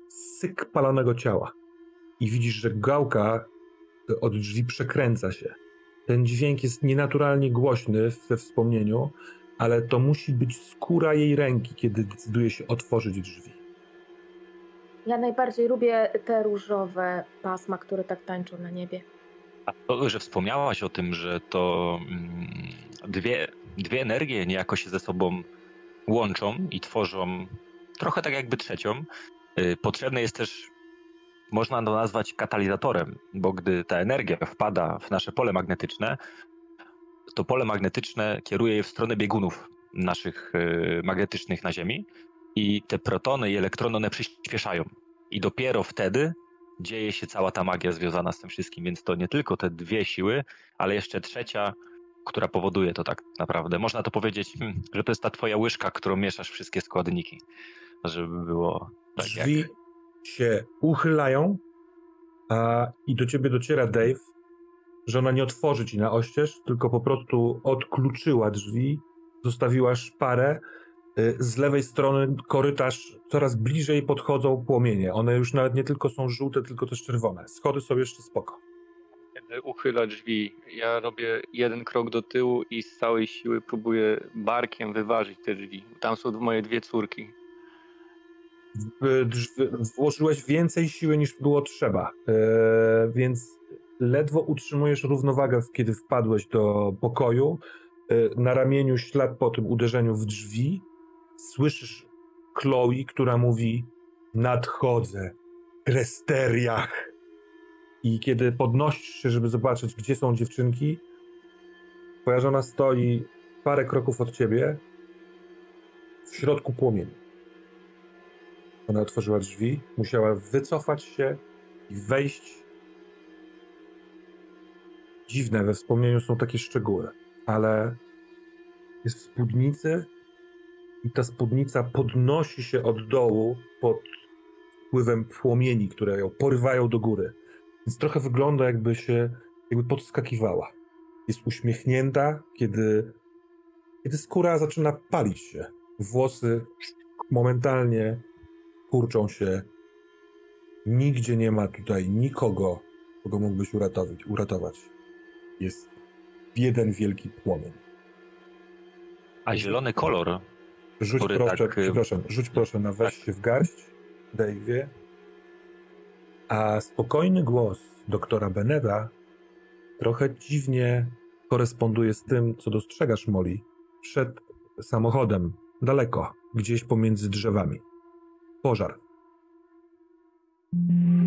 syk palonego ciała. I widzisz, że gałka od drzwi przekręca się. Ten dźwięk jest nienaturalnie głośny we wspomnieniu, ale to musi być skóra jej ręki, kiedy decyduje się otworzyć drzwi. Ja najbardziej lubię te różowe pasma, które tak tańczą na niebie. A to, że wspomniałaś o tym, że to mm, dwie, dwie energie niejako się ze sobą łączą i tworzą trochę tak jakby trzecią. Y, Potrzebne jest też, można to nazwać katalizatorem, bo gdy ta energia wpada w nasze pole magnetyczne, to pole magnetyczne kieruje je w stronę biegunów naszych y, magnetycznych na Ziemi i te protony i elektrony one przyspieszają. I dopiero wtedy dzieje się cała ta magia związana z tym wszystkim, więc to nie tylko te dwie siły, ale jeszcze trzecia, która powoduje to tak naprawdę. Można to powiedzieć, hmm, że to jest ta twoja łyżka, którą mieszasz wszystkie składniki, żeby było tak Drzwi jak... się uchylają a, i do ciebie dociera Dave, że ona nie otworzy ci na oścież, tylko po prostu odkluczyła drzwi, zostawiła szparę. Y, Z lewej strony korytarz coraz bliżej podchodzą płomienie. One już nawet nie tylko są żółte, tylko też czerwone. Schody są jeszcze spoko. Uchyla drzwi, ja robię jeden krok do tyłu i z całej siły próbuję barkiem wyważyć te drzwi. Tam są moje dwie córki. Włożyłeś więcej siły niż było trzeba, e, więc ledwo utrzymujesz równowagę, kiedy wpadłeś do pokoju. E, na ramieniu ślad po tym uderzeniu w drzwi. Słyszysz Chloe, która mówi: Nadchodzę, Gresteriach. I kiedy podnosisz się, żeby zobaczyć, gdzie są dziewczynki, twoja żona stoi parę kroków od ciebie w środku płomieni. Ona otworzyła drzwi, musiała wycofać się i wejść. Dziwne, we wspomnieniu są takie szczegóły, ale jest w spódnicy i ta spódnica podnosi się od dołu pod wpływem płomieni, które ją porywają do góry. Więc trochę wygląda, jakby się jakby podskakiwała. Jest uśmiechnięta, kiedy, kiedy skóra zaczyna palić się. Włosy momentalnie kurczą się. Nigdzie nie ma tutaj nikogo, kogo mógłbyś uratować. uratować. Jest jeden wielki płomień. A zielony kolor, Rzuć proszę, tak, y, przepraszam, rzuć proszę na weź się w garść, Dave'ie. A spokojny głos doktora Beneda trochę dziwnie koresponduje z tym, co dostrzegasz, Molly, przed samochodem, daleko, gdzieś pomiędzy drzewami. пожар. Thank you.